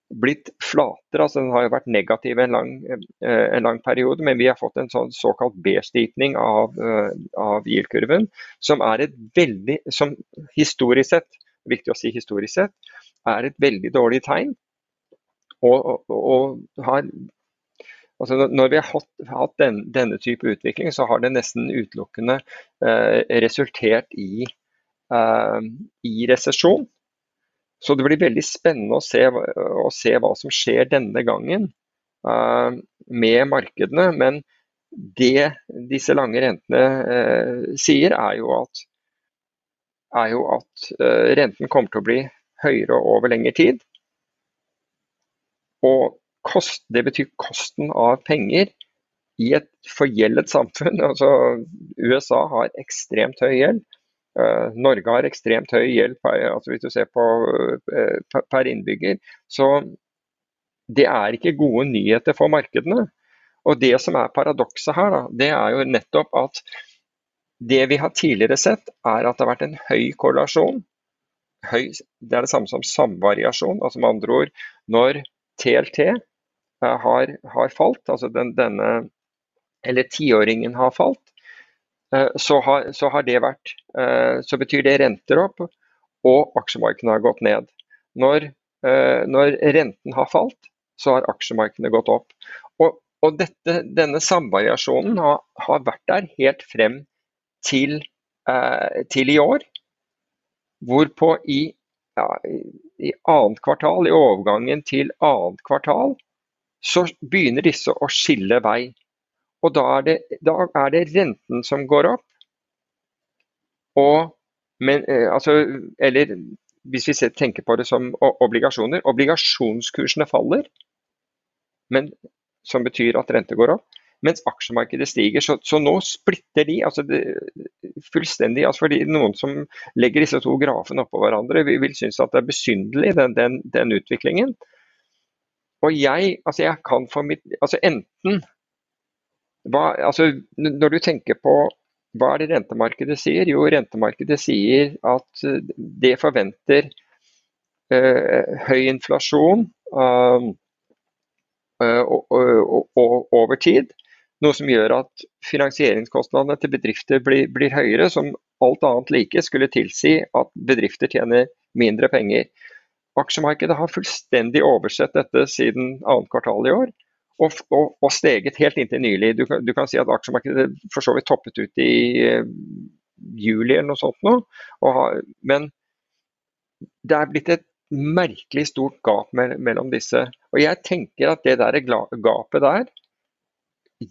blitt flatere. altså Den har jo vært negativ en lang, eh, en lang periode, men vi har fått en sånn såkalt B-stipning av, eh, av yield-kurven, som er et veldig, som historisk sett, viktig å si historisk sett, er et veldig dårlig tegn. Og, og, og har, altså når vi har hatt, hatt den, denne type utvikling, så har det nesten utelukkende eh, resultert i, eh, i resesjon. Så det blir veldig spennende å se, å se hva som skjer denne gangen uh, med markedene. Men det disse lange rentene uh, sier, er jo at, er jo at uh, renten kommer til å bli høyere over lengre tid. Og kost, det betyr kosten av penger i et forgjeldet samfunn. Altså, USA har ekstremt høy gjeld. Uh, Norge har ekstremt høy gjeld altså hvis du ser på uh, per innbygger. Så det er ikke gode nyheter for markedene. Og Det som er paradokset her, da, det er jo nettopp at det vi har tidligere sett, er at det har vært en høy korrelasjon. Høy, det er det samme som samvariasjon. altså Med andre ord, når TLT eh, har, har, falt, altså den, denne, eller tiåringen har falt, Eh, så har, så har, det vært eh, Så betyr det renter opp, og aksjemarkedene har gått ned. Når, eh, når renten har falt, så har aksjemarkedene gått opp. Og, og dette, denne samvariasjonen har, har, vært der helt frem til, til i år. Hvorpå i, ja, i annet kvartal, i overgangen til annet kvartal, så begynner disse å skille vei. Og da er, det, da er det renten som går opp. Og, men, eh, altså, eller hvis vi tenker på det som obligasjoner. Obligasjonskursene faller, men, som betyr at rente går opp. Mens aksjemarkedet stiger. Så, så nå splitter de altså det, fullstendig. Altså fordi Noen som legger disse to grafene oppå hverandre, vil, vil synes at det er besynderlig, den, den, den, utviklingen. Og jeg, altså jeg kan for mitt, altså Enten hva, altså, når du tenker på hva er det rentemarkedet sier? Jo, rentemarkedet sier at eh, det forventer uh, høy inflasjon uh, over tid. Noe som gjør at finansieringskostnadene til bedrifter blir, blir, høyere, som alt annet like skulle tilsi at bedrifter tjener mindre penger. Aksjemarkedet har fullstendig oversett dette siden annet kvartal i år og, og, og, steget helt inntil nylig. Du du kan, si at aksjemarkedet for så vidt toppet ut i uh, juli eller noe sånt nå. Og, men det er blitt et merkelig stort gap me mellom disse. Og jeg tenker at det der gapet der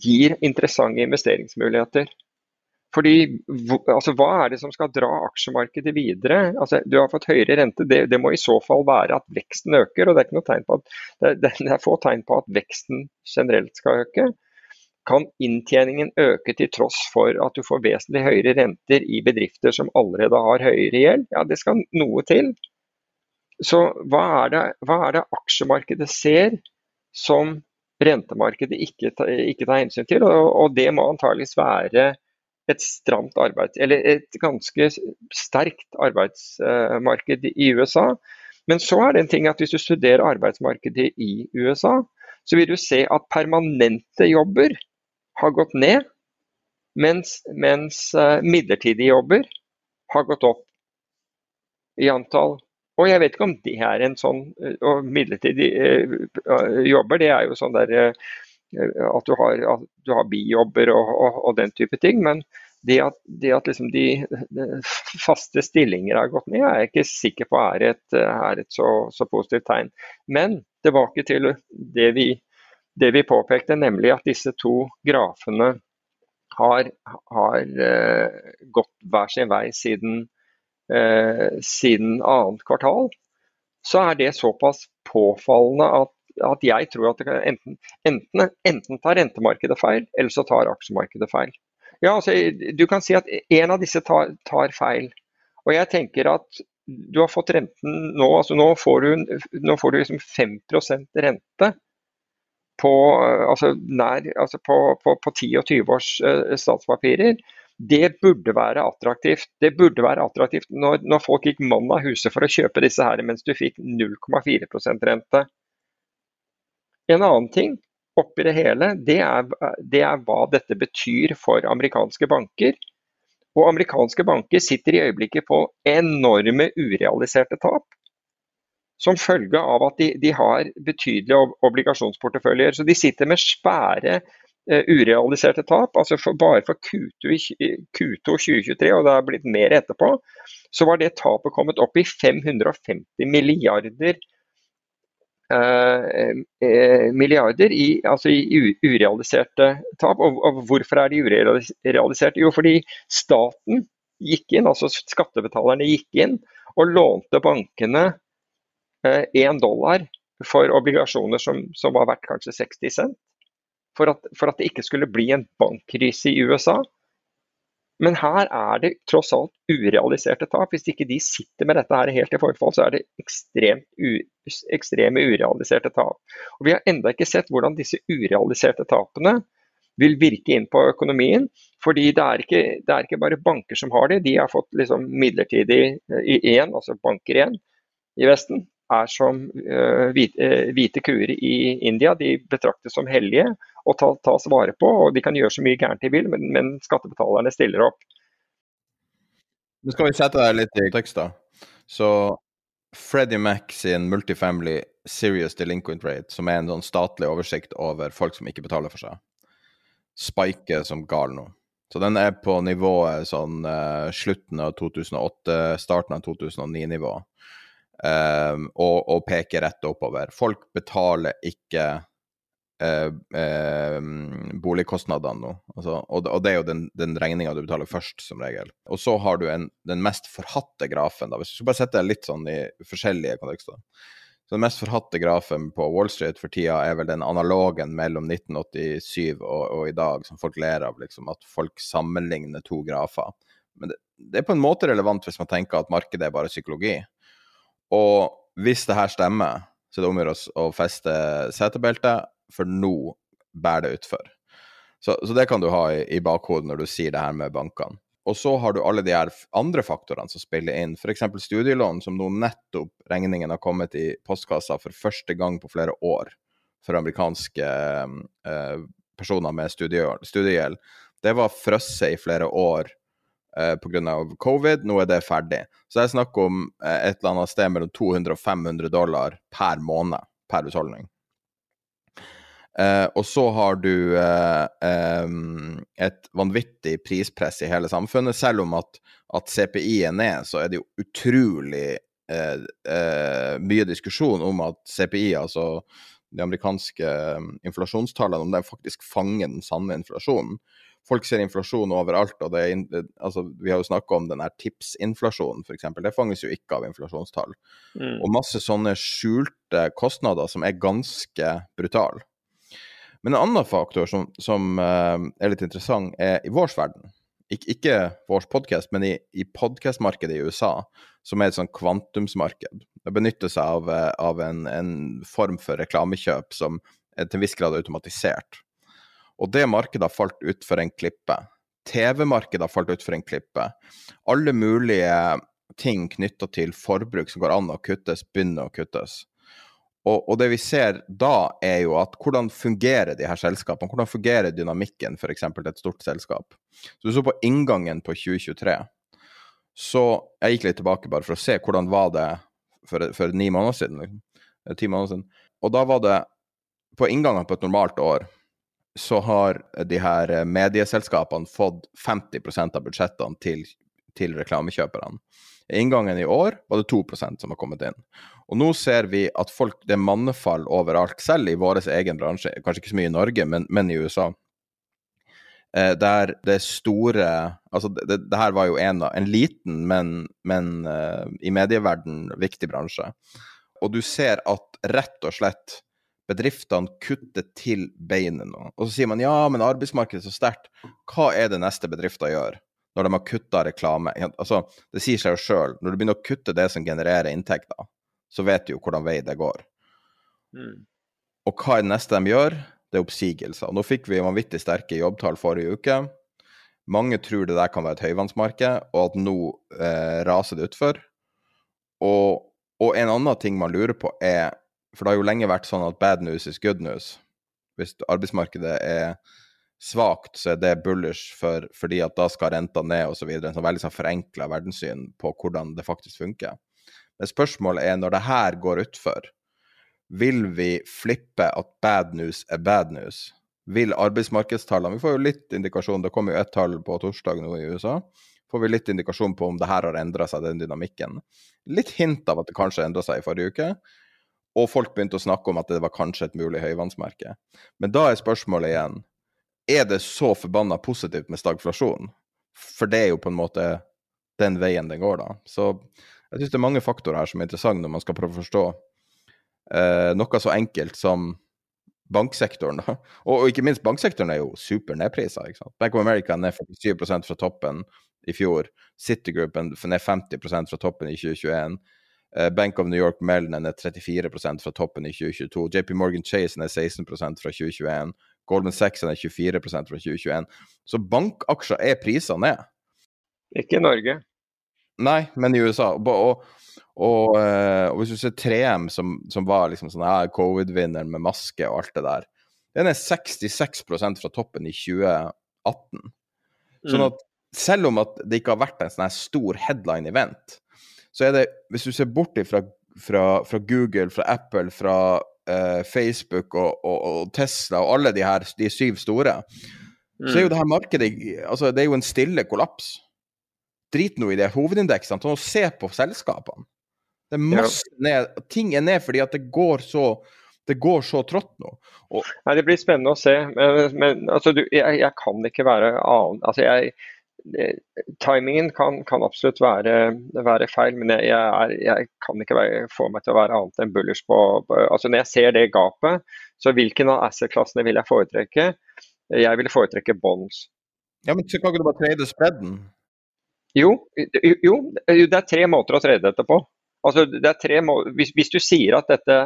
gir interessante investeringsmuligheter. Fordi, altså, Hva er det som skal dra aksjemarkedet videre? Altså, du har fått høyere rente, det, det, må i så fall være at veksten øker. og Det er tegn at, det, det er få tegn på at veksten generelt skal øke. Kan inntjeningen øke til tross for at du får vesentlig høyere renter i bedrifter som allerede har høyere gjeld? Ja, det skal noe til. Så hva er det, hva er det aksjemarkedet ser som rentemarkedet ikke, ikke tar hensyn til? Og, og det må antageligvis være et stramt arbeid, Eller et ganske sterkt arbeidsmarked i USA. Men så er det en ting at hvis du studerer arbeidsmarkedet i USA, så vil du se at permanente jobber har gått ned, mens, mens eh, midlertidige jobber har gått opp i antall. Og jeg vet ikke om det er en sånn eh, Og midlertidige eh, jobber, det er jo sånn der at du har, at du har bijobber og, og, og, den type ting. Men det at, det at liksom de, de, faste stillinger har gått ned, er jeg ikke sikker på er et, er et så, så, positivt tegn. Men tilbake til det vi, det vi, påpekte, nemlig at disse to grafene har, har uh, gått hver sin vei siden, uh, siden annet kvartal. Så er det såpass påfallende at at jeg tror at enten, enten, enten tar rentemarkedet feil, eller så tar aksjemarkedet feil. Ja, altså, Du kan si at en av disse tar, tar feil. Og jeg tenker at du har fått renten nå, altså nå får du, nå får du liksom 5% rente på, altså nær, altså på, på, på 10 og 20 års uh, statspapirer. Det burde være attraktivt. Det burde være attraktivt når, når folk gikk mann av huset for å kjøpe disse her, mens du fikk 0,4% rente. En annen ting oppi det hele, det er, det er hva dette betyr for amerikanske banker. Og amerikanske banker sitter i øyeblikket på enorme urealiserte tap. Som følge av at de, de har betydelige obligasjonsporteføljer. Så de sitter med svære uh, urealiserte tap. altså for, Bare for Q2, Q2 2023, og det er blitt mer etterpå, så var det tapet kommet opp i 550 milliarder eh, milliarder i, altså i urealiserte tap. Og, og, hvorfor er de urealiserte? Jo, fordi staten gikk inn, altså skattebetalerne gikk inn og lånte bankene én eh, dollar for obligasjoner som, som var verdt kanskje 60 cent for at, for at det ikke skulle bli en bankkrise i USA. Men her er det tross alt urealiserte tap. Hvis ikke de sitter med dette her helt i forfall, så er det ekstremt ekstreme urealiserte tap. Og Vi har ennå ikke sett hvordan disse urealiserte tapene vil virke inn på økonomien. fordi det er ikke, det er ikke bare banker som har det. De har fått liksom midlertidig én, altså banker igjen i Vesten er som uh, hvite, uh, hvite kuer i India. De betraktes som hellige og ta, tas vare på. og De kan gjøre så mye gærent de vil, men, men skattebetalerne stiller opp.
Nå skal vi sette deg litt i tekst, da. Så Freddie Mac sin Multifamily Serious Delinquent Rate, som er en sånn statlig oversikt over folk som ikke betaler for seg, spiker som gal nå. Så den er på nivået sånn uh, slutten av 2008, starten av 2009-nivå. Um, og, og, peker rett oppover. Folk betaler ikke uh, uh, boligkostnadene nå. Altså, og, og, det er jo den, den regninga du betaler først, som regel. Og så har du en, den mest forhatte grafen, da. Hvis du skal bare sette det litt sånn i forskjellige kontekster. Så Den mest forhatte grafen på Wall Street for tida er vel den analogen mellom 1987 og, og i dag, som folk ler av, liksom, at folk sammenligner to grafer. Men det, det er på en måte relevant hvis man tenker at markedet er bare psykologi. Og hvis det her stemmer, så er det om å feste setebeltet, for nå bærer det utfor. Så, så, det kan du ha i, i, bakhodet når du sier det her med bankene. Og så har du alle de her andre faktorene som spiller inn, f.eks. studielån, som nå nettopp regningen har kommet i postkassa for første gang på flere år for amerikanske eh, personer med studiegjeld. Det var frosset i flere år eh, pga. covid. Nå er det ferdig. Så det er snakk om eh, et eller annet sted mellom 200 og 500 dollar per måned per husholdning. Eh, og så har du eh, et vanvittig prispress i hele samfunnet. Selv om at, at CPI er ned, så er det jo utrolig eh, eh, mye diskusjon om at CPI, altså de amerikanske inflasjonstallene, om de faktisk fanger den sanne inflasjonen folk ser inflasjon overalt. og det er, altså, Vi har jo snakka om den her tipsinflasjonen, f.eks. Det fanges jo ikke av inflasjonstall. Mm. Og masse sånne skjulte kostnader som er ganske brutale. Men en annen faktor som, som uh, er litt interessant, er i vår verden. Ik ikke vår podkast, men i, i podkastmarkedet i USA, som er et sånn kvantumsmarked. Det benytter seg av, eh, av en, en, form for reklamekjøp som er til en viss grad automatisert. Og det markedet har falt utfor en klippe. TV-markedet har falt utfor en klippe. Alle mulige ting knytta til forbruk som går an å kuttes, begynner å kuttes. Og, og, det vi ser da, er jo at hvordan fungerer de her selskapene? Hvordan fungerer dynamikken f.eks. til et stort selskap? Så du så på inngangen på 2023. Så jeg gikk litt tilbake bare for å se hvordan var det for, for ni måneder siden. Liksom. Ti måneder siden. Og da var det på inngangen på et normalt år så har de her eh, medieselskapene fått 50% av budsjettene til, til reklamekjøperne. Inngangen i år var det 2% som har kommet inn. Og nå ser vi at folk, det er mannefall overalt, selv i vår egen bransje, kanskje ikke så mye i Norge, men, men i USA. Eh, der det store Altså, det, det, her var jo en, en liten, men, men eh, i medieverden viktig bransje. Og du ser at rett og slett bedriftene kutter til beinet nå. Og så sier man ja, men arbeidsmarkedet er så sterkt. Hva er det neste bedrifter gjør? når de har kutta reklame. Altså, det sier seg jo sjøl. Når du begynner å kutte det som genererer inntekter, så vet du jo hvordan vei det går. Mm. Og hva er det neste de gjør? Det er oppsigelser. Nå fikk vi vanvittig sterke jobbtall forrige uke. Mange tror det der kan være et høyvannsmarked, og at nå eh, raser det utfor. Og, og, en annen ting man lurer på, er For det har jo lenge vært sånn at bad news is good news. Hvis arbeidsmarkedet er svakt, så er det bullish for, fordi at da skal renta ned osv. En sånn veldig sånn forenkla verdenssyn på hvordan det faktisk funker. Men spørsmålet er, når det her går utfor, vil vi flippe at bad news er bad news? Vil arbeidsmarkedstallene Vi får jo litt indikasjon, det kommer jo ett tall på torsdag nå i USA. Får vi litt indikasjon på om det her har endra seg, den dynamikken. Litt hint av at det kanskje endra seg i forrige uke. Og folk begynte å snakke om at det var kanskje et mulig høyvannsmerke. Men da er spørsmålet igjen er det så forbanna positivt med stagflasjon? For det er jo på en måte den veien den går, da. Så jeg syns det er mange faktorer her som er interessante når man skal prøve å forstå eh, noe så enkelt som banksektoren. Da. Og, og, ikke minst, banksektoren er jo super nedprisa. Bank of America er ned 47 fra toppen i fjor. Citigroup ned 50% fra toppen i 2021. Eh, Bank of New York Mellon er 34% fra toppen i 2022. JP Morgan Chase er 16% fra 2021. Goldman Sachs er 24% fra 2021. Så bankaksjer er priser ned.
Ikke i Norge.
Nei, men i USA. Og, og, og, eh, og hvis du ser 3M, som, som var liksom sånn her covid-vinneren med maske og alt det der, den er 66% fra toppen i 2018. Sånn mm. at selv om at det ikke har vært en sånn her stor headline-event, så er det, hvis du ser bort fra, fra, fra Google, fra Apple, fra eh, Facebook og, og, og, Tesla og alle de her, de syv store, mm. så er jo mm. det her markedet altså Det er jo en stille kollaps. Drit nå i det hovedindeksene. Ta og Se på selskapene. Det er masse ja. ned. Ting er ned fordi at det går så det går så trått nå.
Og... Nei, Det blir spennende å se. Men, men altså, du, jeg, jeg, kan ikke være annen altså, jeg, timingen kan, kan absolutt være, være, feil, men jeg, jeg, jeg kan ikke være, få meg til å være annet enn bullish på, altså Når jeg ser det gapet, så hvilken av asset-klassene vil jeg foretrekke? Jeg vil foretrekke bonds.
Ja, men så kan ikke du bare trade spreaden?
Jo, jo, det er tre måter å trade dette på. Altså, det er tre må hvis, hvis, du sier at dette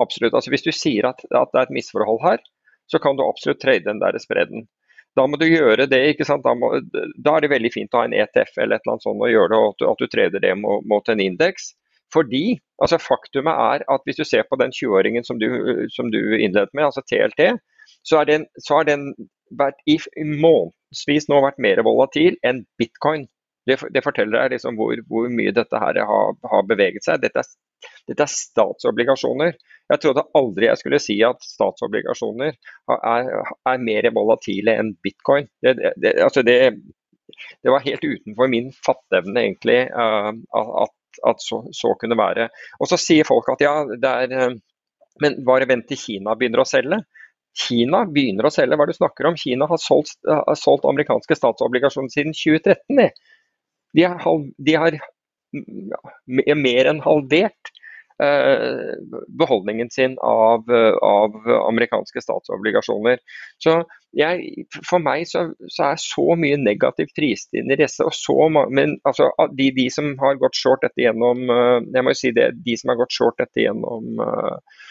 absolutt, altså hvis du sier at, at det er et misforhold her, så kan du absolutt trade den der spredden. Da må du gjøre det. ikke sant? Da, må, da, er det veldig fint å ha en ETF eller et eller annet sånt og gjøre det, og at du, at du treder det mot, mot en indeks. Fordi altså Faktumet er at hvis du ser på den 20-åringen som, som, du innledet med, altså TLT, så den, så har den vært i månedsvis nå vært mer volatil enn bitcoin. Det, det forteller deg liksom hvor, hvor, mye dette her har, har beveget seg. Dette er, dette er, statsobligasjoner. Jeg trodde aldri jeg skulle si at statsobligasjoner er, er mer volatile enn bitcoin. Det, det, altså det, var helt utenfor min fatteevne egentlig uh, at, at så, så, kunne være. Og så sier folk at ja, det er uh, Men bare vent til Kina begynner å selge. Kina begynner å selge. Hva er det du snakker om? Kina har solgt, har solgt amerikanske statsobligasjoner siden 2013. De har, de har mer enn halvert eh, beholdningen sin av, av, amerikanske statsobligasjoner. Så jeg, for meg så, så, er så mye negativt prist inn i disse. og så, men altså, de, de, som har gått short dette gjennom eh, jeg må jo si det, de som har gått short dette gjennom uh,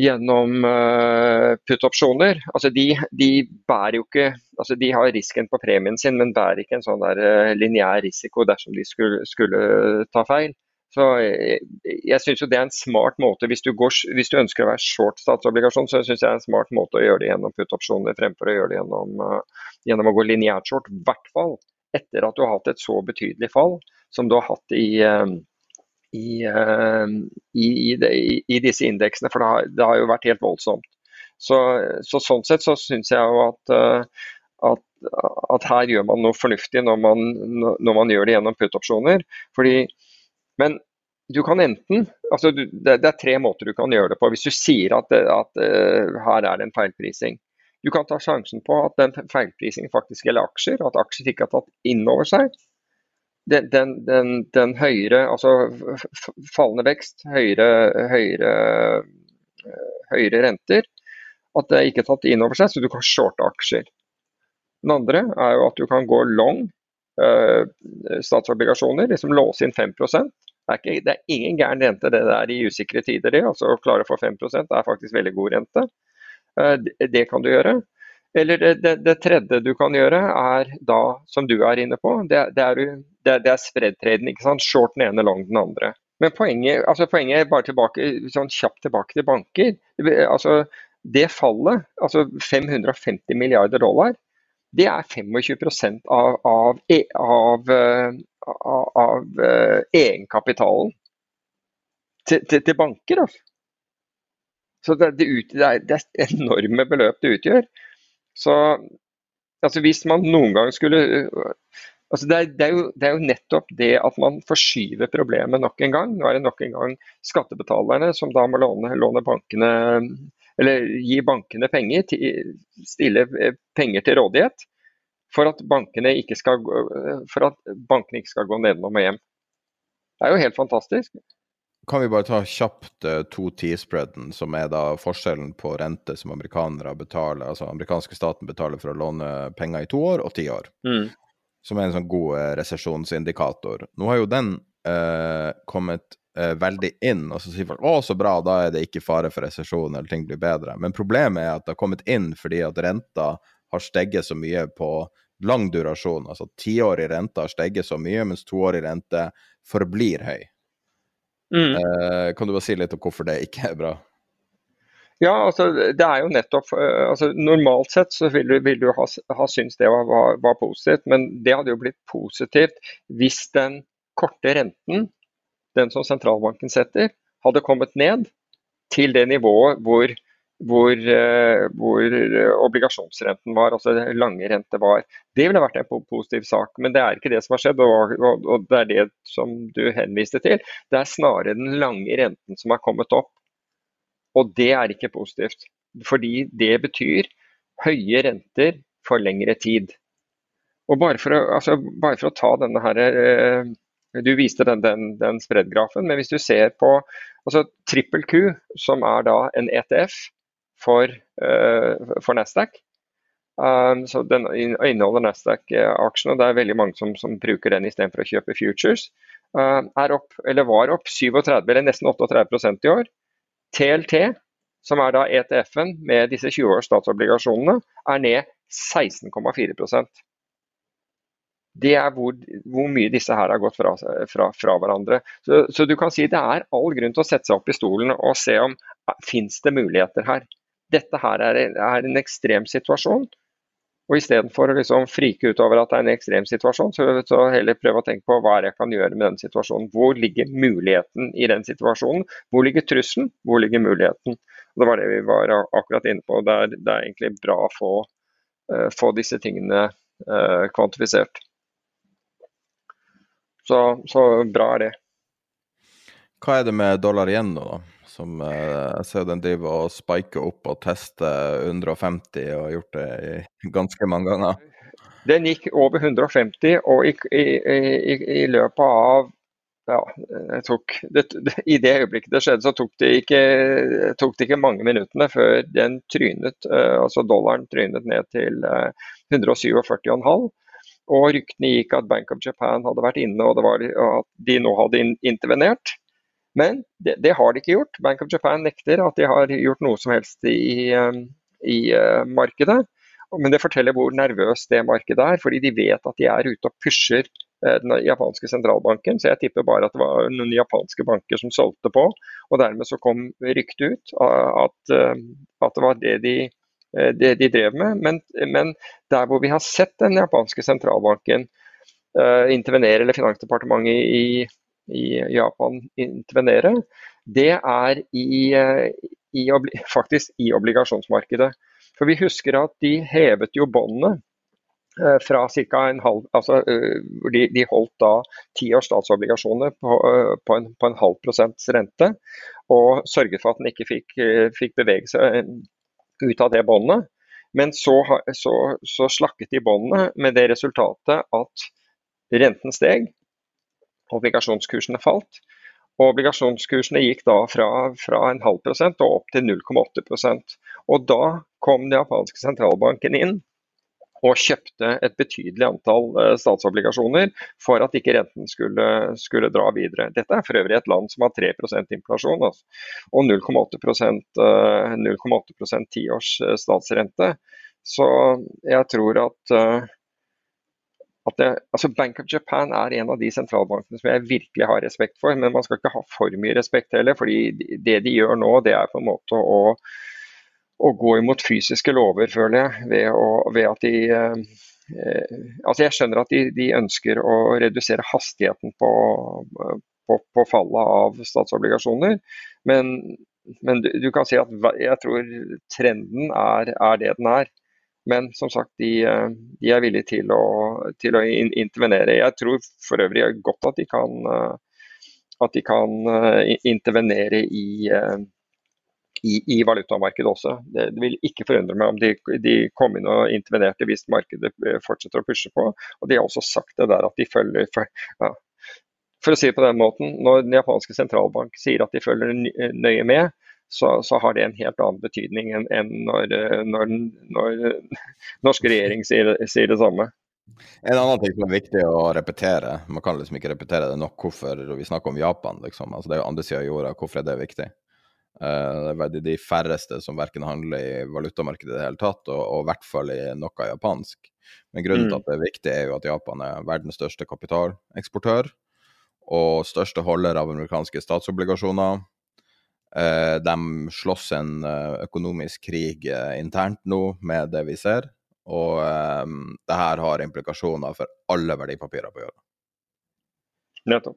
gjennom uh, put-opsjoner. Altså de, de, bærer jo ikke altså De har risken på premien sin, men bærer ikke en sånn der uh, lineær risiko dersom de skulle, skulle ta feil. Så Jeg, jeg syns det er en smart måte, hvis du, går, hvis du, ønsker å være short statsobligasjon, så syns jeg det er en smart måte å gjøre det gjennom put-opsjoner fremfor å gjøre det gjennom, gjennom å gå lineært short. I hvert fall etter at du har hatt et så betydelig fall som du har hatt i, i, i, i, de, i disse indeksene, for det har, det har, jo vært helt voldsomt. Så, så Sånn sett så syns jeg jo at, eh, at, at, her gjør man noe fornuftig når man, når man gjør det gjennom put-opsjoner. Men du kan enten altså det, det, er tre måter du kan gjøre det på. Hvis du sier at, at uh, her er det en feilprising. Du kan ta sjansen på at den feilprisingen faktisk gjelder aksjer, at aksjer ikke har tatt inn over seg den, den, den, den, høyere, altså fallende vekst, høyere, høyere, høyere, renter, at det ikke er tatt inn over seg, så du kan shorte aksjer. Den andre er jo at du kan gå long uh, statsobligasjoner, liksom låse inn 5 det er, ikke, det er ingen gæren rente det der i usikre tider. Det, altså Å klare å få 5 er faktisk veldig god rente. Uh, det, det, kan du gjøre. Eller det, det, det, tredje du kan gjøre, er da, som du er inne på, det, det er, det, spreadtraden. ikke sant? Short den ene, long den andre. Men poenget, altså poenget er bare tilbake, sånn kjapt tilbake til banker. altså Det fallet, altså 550 milliarder dollar, det er 25 av, av, e, av, eh, av, uh, egenkapitalen til, til, til, banker. Altså. Så det, det, ut, det, er, det, er, enorme beløp det utgjør. Så altså hvis man noen gang skulle altså det, er, det, er jo, det, er, jo, nettopp det at man forskyver problemet nok en gang. Nå er det nok en gang skattebetalerne som da må låne, låne bankene eller gi bankene penger, til, stille eh, penger til rådighet for at bankene ikke skal, bankene ikke skal gå nedenom og hjem. Det er jo helt fantastisk.
Kan vi bare ta kjapt uh, to T-spreaden, som er da forskjellen på rente som amerikanere betaler, altså amerikanske staten betaler for å låne penger i to år og ti år. Mm. Som er en sånn god uh, resesjonsindikator. Nå har jo den uh, kommet veldig inn, og så sier folk å, så bra, da er det ikke fare for resesjon eller ting blir bedre. Men problemet er at det har kommet inn fordi at renta har steget så mye på lang durasjon. Altså tiårig rente har steget så mye, mens toårig rente forblir høy. Mm. Eh, kan du bare si litt om hvorfor det ikke er bra?
Ja, altså det er jo nettopp altså Normalt sett så vil du, vil du ha, ha syntes det var, var, var, positivt, men det hadde jo blitt positivt hvis den korte renten den som sentralbanken setter, hadde kommet ned til det nivået hvor, hvor, eh, hvor obligasjonsrenten var, altså lange rente var. Det ville vært en positiv sak, men det er ikke det som har skjedd. Og, og, det er det som du henviste til. Det er snarere den lange renten som har kommet opp. Og det er ikke positivt. Fordi det betyr høye renter for lengre tid. Og bare for å, altså, bare for å ta denne her, eh, du viste den, den, den spreadgrafen, men hvis du ser på altså trippel Q, som er da en ETF for, uh, for Nasdaq, um, så den inneholder Nasdaq-aksjen, og det er veldig mange som, som bruker den istedenfor å kjøpe futures, uh, er opp, eller var opp 37, eller nesten 38% i år. TLT, som er da ETF-en med disse 20 års statsobligasjonene, er ned 16,4% det er hvor, hvor, mye disse her har gått fra, fra, fra hverandre. Så, så, du kan si det er all grunn til å sette seg opp i stolen og se om fins det muligheter her. Dette her er, er en ekstrem situasjon. Og istedenfor å liksom frike ut over at det er en ekstrem situasjon, så, så heller prøve å tenke på hva jeg kan gjøre med den situasjonen. Hvor ligger muligheten i den situasjonen? Hvor ligger trusselen? Hvor ligger muligheten? Og det var det vi var akkurat inne på. Det er, det er egentlig bra å få, uh, få disse tingene uh, kvantifisert. Så, så, bra er det.
Hva er det med dollar igjen nå, da? Som eh, jeg ser den driver og spiker opp og tester 150 og har gjort det ganske mange ganger.
Den gikk over 150, og i, i, i, i løpet av ja, tok, det, I det øyeblikket det skjedde, så tok det, ikke, tok det ikke mange minuttene før den trynet, uh, altså dollaren trynet ned til uh, 147,5. Og ryktene gikk at Bank of Japan hadde vært inne og var, at de nå hadde intervenert. Men det, det, har de ikke gjort. Bank of Japan nekter at de har gjort noe som helst i, um, i uh, markedet. Men det forteller hvor nervøst det markedet er, fordi de vet at de er ute og pusher uh, den japanske sentralbanken. Så jeg tipper bare at det var noen japanske banker som solgte på. Og dermed så kom ryktet ut at, uh, at det var det de det de drev med. Men, men, der hvor vi har sett den japanske sentralbanken intervenere, eller Finansdepartementet i, i, Japan intervenere, det er i, i, faktisk i obligasjonsmarkedet. For vi husker at de hevet jo båndene fra ca. en halv altså de, de holdt da ti års statsobligasjoner på, på, en, på en halv prosents rente, og sørget for at den ikke fikk, fikk bevege seg ut av det båndet. Men så, så, så slakket de båndene med det resultatet at renten steg, obligasjonskursene falt. Og obligasjonskursene gikk da fra, fra en halv prosent og opp til 0,8% Og da kom den japanske sentralbanken inn og kjøpte et betydelig antall uh, statsobligasjoner for at ikke renten skulle, skulle, dra videre. Dette er for øvrig et land som har 3% inflasjon altså, og 0,8% uh, tiårs statsrente. Så jeg tror at det, altså Bank of Japan er en av de sentralbankene som jeg virkelig har respekt for. Men man skal ikke ha for mye respekt heller. fordi det de gjør nå, det er på en måte å, å gå imot fysiske lover, føler jeg. Ved, å, ved at de eh, altså Jeg skjønner at de, de, ønsker å redusere hastigheten på, på, på fallet av statsobligasjoner. Men, men du, du, kan si at jeg tror trenden er, er det den er. Men som sagt, de, eh, de er villige til å, til å, intervenere. Jeg tror for øvrig godt at de kan, eh, at de kan eh, intervenere i, i, i valutamarkedet også. Det, vil ikke forundre meg om de, de kom inn og intervenerte hvis markedet fortsetter å pushe på. Og De har også sagt det der at de følger ja. for å si det på den måten, Når den japanske sentralbank sier at de følger nøye med, så, så, har det en helt annen betydning enn, enn når, når, når, norsk regjering sier, sier, det samme.
En annen ting som er viktig å repetere, man kan liksom ikke repetere det nok hvorfor vi snakker om Japan. liksom, altså Det er jo andre sida av jorda, hvorfor er det viktig? Uh, det er de færreste som verken handler i valutamarkedet i det hele tatt, og, og i hvert fall i noe japansk. Men grunnen mm. til at det er viktig, er jo at Japan er verdens største kapitaleksportør og største holder av amerikanske statsobligasjoner. Eh, de slåss en eh, økonomisk krig eh, internt nå med det vi ser, og det her har implikasjoner for alle verdipapirer på jorda.
Nettopp.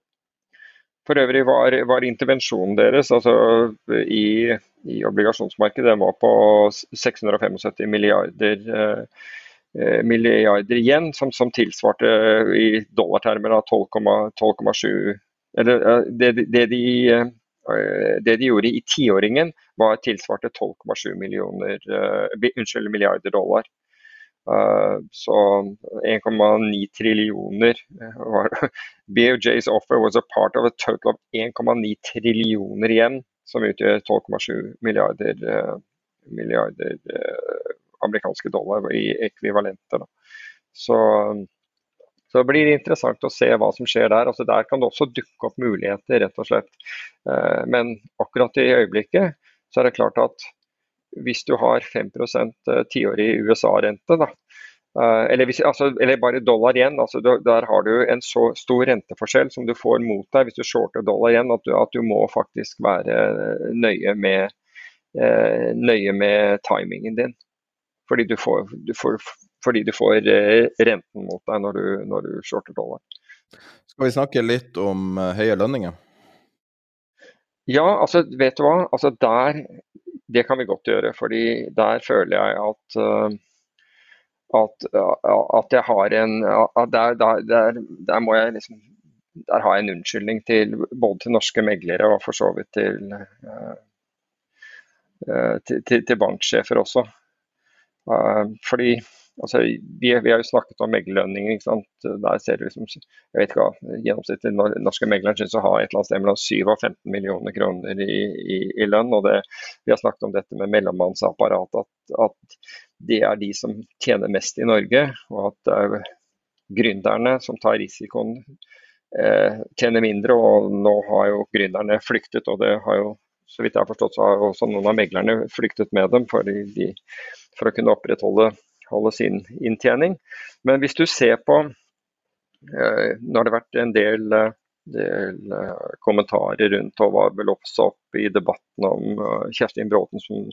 For øvrig var, var intervensjonen deres altså, i, i, obligasjonsmarkedet var på 675 milliarder, eh, milliarder igjen, som, som, tilsvarte i dollartermer 12,7 Eller det, det de det de gjorde i tiåringen, var tilsvarte 12,7 uh, milliarder dollar. Uh, så 1,9 trillioner var BOJs offer was a part of a total of 1,9 trillioner igjen, som utgjør 12,7 milliarder, milliarder amerikanske dollar i ekvivalenter. Så så det blir interessant å se hva som skjer der. Altså der kan det også dukke opp muligheter, rett og slett. Eh, men akkurat i øyeblikket så er det klart at hvis du har 5 eh, tiårig USA-rente, eh, eller, hvis, altså, eller, bare dollar igjen, altså, der har du en så stor renteforskjell som du får mot deg hvis du shorter dollar igjen, at du, at du må faktisk være nøye med, nøye med timingen din. Fordi du får, du får fordi du får eh, renten mot deg når du, når du shorter dollar.
Skal vi snakke litt om eh, høye lønninger?
Ja, altså vet du hva. Altså der, det kan vi godt gjøre. fordi der føler jeg at, eh, at, at jeg har en der, der, der, der, må jeg liksom Der har jeg en unnskyldning til både til norske meglere og for så vidt til, til, til, til banksjefer også. Fordi Altså, vi, vi, har jo snakket om meglerlønninger. Der ser du liksom, jeg vet ikke hva, Gjennomsnittlig norske megleren syns å ha et eller annet sted mellom 7 og 15 millioner kroner i, i, i lønn. og det, Vi har snakket om dette med mellommannsapparat, at, at, det er de som tjener mest i Norge. Og at det er gründerne som tar risikoen, eh, tjener mindre. Og nå har jo gründerne flyktet, og det har jo så vidt jeg har forstått, så har også noen av meglerne flyktet med dem for, de, for å kunne opprettholde holde sin inntjening. Men hvis du ser på eh, Nå har det vært en del, eh, del eh, kommentarer rundt og var vel også opp i debatten om Kjerstin Bråten som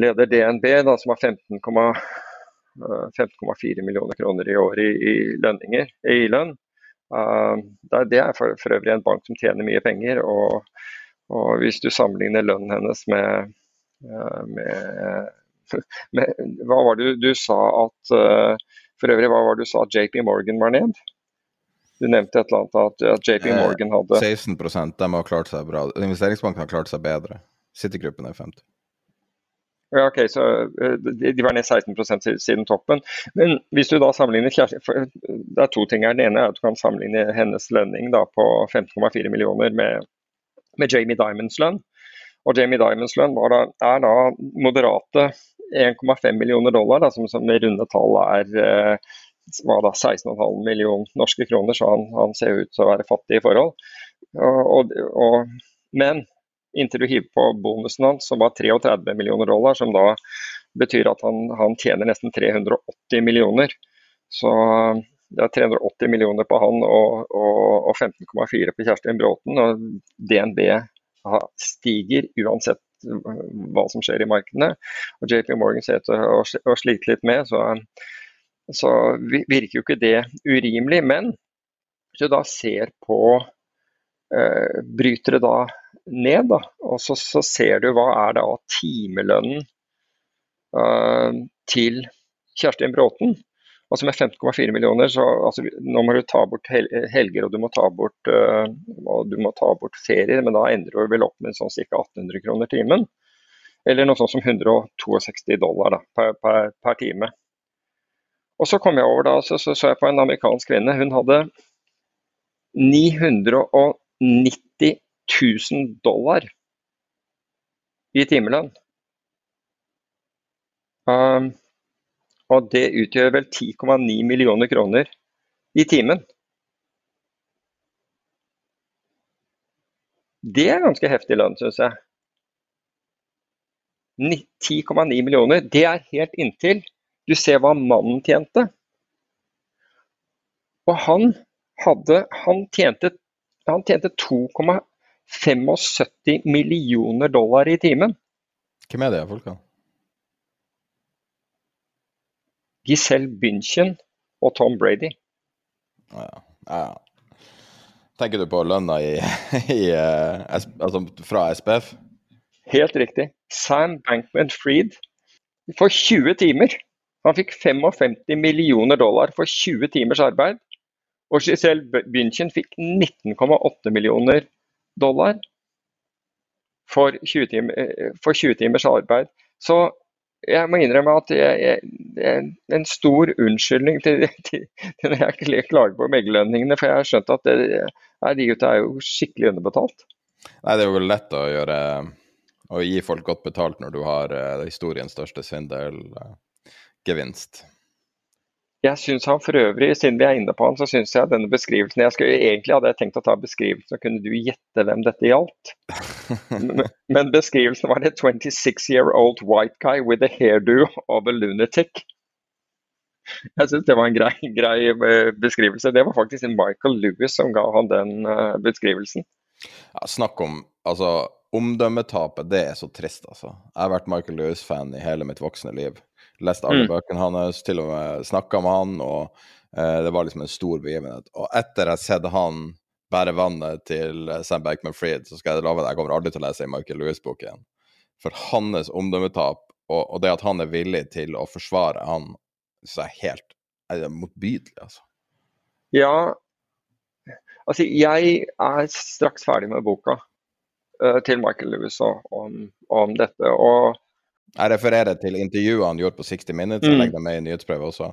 leder DNB, da, som har 15,4 15, millioner kroner i året i, lønninger, i lønn. Det er for, for, øvrig en bank som tjener mye penger. Og, og hvis du sammenligner lønnen hennes med, med hva var det du, du sa at uh, For øvrig, hva var det du sa at JP Morgan var ned? Du nevnte et eller annet at, JP eh, Morgan hadde
16% de har klart seg bra. Investeringsbanken har klart seg bedre. Citygruppen er 50
ja, ok, så eh, De var ned 16% siden toppen. Men hvis du da sammenligner Det er to ting her. Den ene er at du kan sammenligne hennes lønning da på 15,4 millioner med, med Jamie Diamonds lønn. Og Jamie Diamonds lønn er da moderate 1,5 millioner dollar, da, som, som i runde tall er eh, var 16,5 millioner norske kroner, så han, han, ser ut til å være fattig i forhold. Og, og, og, men inntil du hiver på bonusen hans, som var 33 millioner dollar, som da betyr at han, han tjener nesten 380 millioner. Så det er 380 millioner på han og, og 15,4 på Kjerstin Bråten. Og DNB stiger uansett hva som skjer i markedene. Og JP Morgan ser ut til å slite litt med, så, så virker jo ikke det urimelig. Men hvis du da ser på eh, det da ned, da, og så, så, ser du hva er da timelønnen eh, til Kjerstin Bråten altså med 15,4 millioner, så altså, nå må du ta bort hel helger og du må ta bort, uh, du må ta bort ferier, men da ender du vel opp med sånn ca. 1800 kroner timen. Eller noe sånt som 162 dollar da, per, per, per, time. Og så kom jeg over da, så, så, så jeg på en amerikansk kvinne. Hun hadde 990 000 dollar i timelønn. Um, og det utgjør vel 10,9 millioner kroner i timen. Det er ganske heftig lønn, syns jeg. 10,9 millioner, det er helt inntil du ser hva mannen tjente. Og han hadde Han tjente, han tjente 2,75 millioner dollar i timen.
Hvem er det folka?
Giselle Bündchen og Tom Brady.
Ja, ja. Tenker du på lønna i, i, uh, altså fra SPF?
Helt riktig. Sam Bankman Freed for 20 timer. Han fikk 55 millioner dollar for 20 timers arbeid. Og Giselle Bündchen fikk 19,8 millioner dollar for 20, timer, eh, for 20 timers arbeid. Så jeg må innrømme at jeg, jeg, en stor unnskyldning til, til, til når jeg klager på meglerlønningene, for jeg har skjønt at det, nei, de gutta er jo skikkelig underbetalt.
Nei, det er jo lett å gjøre å gi folk godt betalt når du har uh, historiens største svindelgevinst. Uh,
jeg syns han for øvrig, siden vi er inne på han, så syns jeg denne beskrivelsen jeg skulle, Egentlig hadde jeg tenkt å ta beskrivelsen, så kunne du gjette hvem dette gjaldt. Men beskrivelsen var det 26 year old white guy with a hairdo of a lunatic. Jeg syns det var en grei, grei, eh, beskrivelse. Det var faktisk en Michael Lewis som ga han den uh, beskrivelsen.
Ja, snakk om altså, omdømmetapet. Det er så trist, altså. Jeg har vært Michael Lewis-fan i hele mitt voksne liv. Leste alle mm. bøkene hans, til og med snakka med han, og eh, det var liksom en stor begivenhet. Og etter jeg sett han bære vannet til eh, Sam Bankman-Fried, så skal jeg love deg, jeg kommer aldri til å lese en Michael Lewis-bok igjen. For hans omdømmetap, og, og, det at han er villig til å forsvare han, så er helt er motbydelig, altså.
Ja, altså jeg er straks ferdig med boka til Michael Lewis om, om dette. og
jeg refererer til intervjuet han gjorde på 60 Minutes, jeg mm. legger det med i nyhetsprøve også,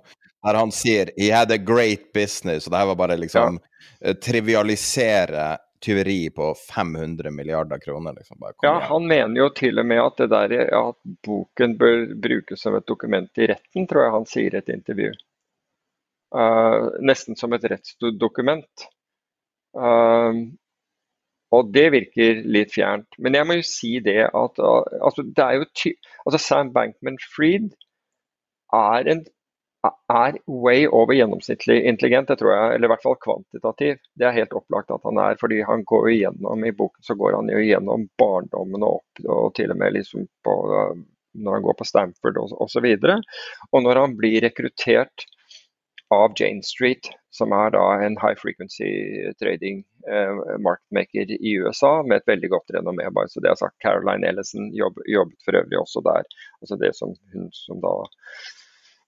der han sier 'he had a great business', og det her var bare liksom ja. Eh, trivialisere tyveri på 500 milliarder kroner. Liksom.
ja, han mener jo til og med at, det der, at boken bør brukes som et dokument i retten, tror jeg han sier i et intervju. Uh, nesten som et rettsdokument. Uh, og det virker litt fjernt. Men jeg må jo si det at altså, det er jo ty altså Sam Bankman-Fried er, er way over gjennomsnittlig intelligent, det tror jeg. Eller i hvert fall kvantitativ. Det er helt opplagt at han er, fordi han går jo gjennom i boken så går han jo gjennom barndommen og opp, og til og med liksom på, når han går på Stanford osv. Og, så og når han blir rekruttert av Jane Street, som er da en high frequency trading eh, marketmaker i USA med et veldig godt renommé. bare så det er sagt. Caroline Ellison jobb, jobbet for øvrig også der. altså det som Hun som da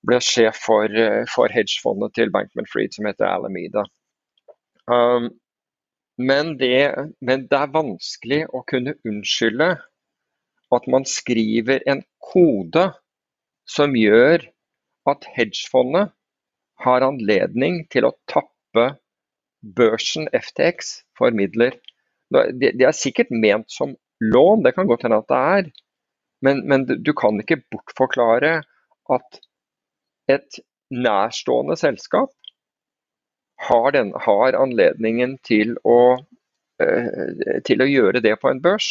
ble sjef for, eh, for hedgefondet til Bankman Freed, som heter Alameda. Um, men, det, men det er vanskelig å kunne unnskylde at man skriver en kode som gjør at hedgefondet har anledning til å tappe børsen FTX for midler. Det, er sikkert ment som lån, det kan godt hende at det er. Men, men du kan ikke bortforklare at et nærstående selskap har, den, har anledningen til å, uh, til å gjøre det på en børs.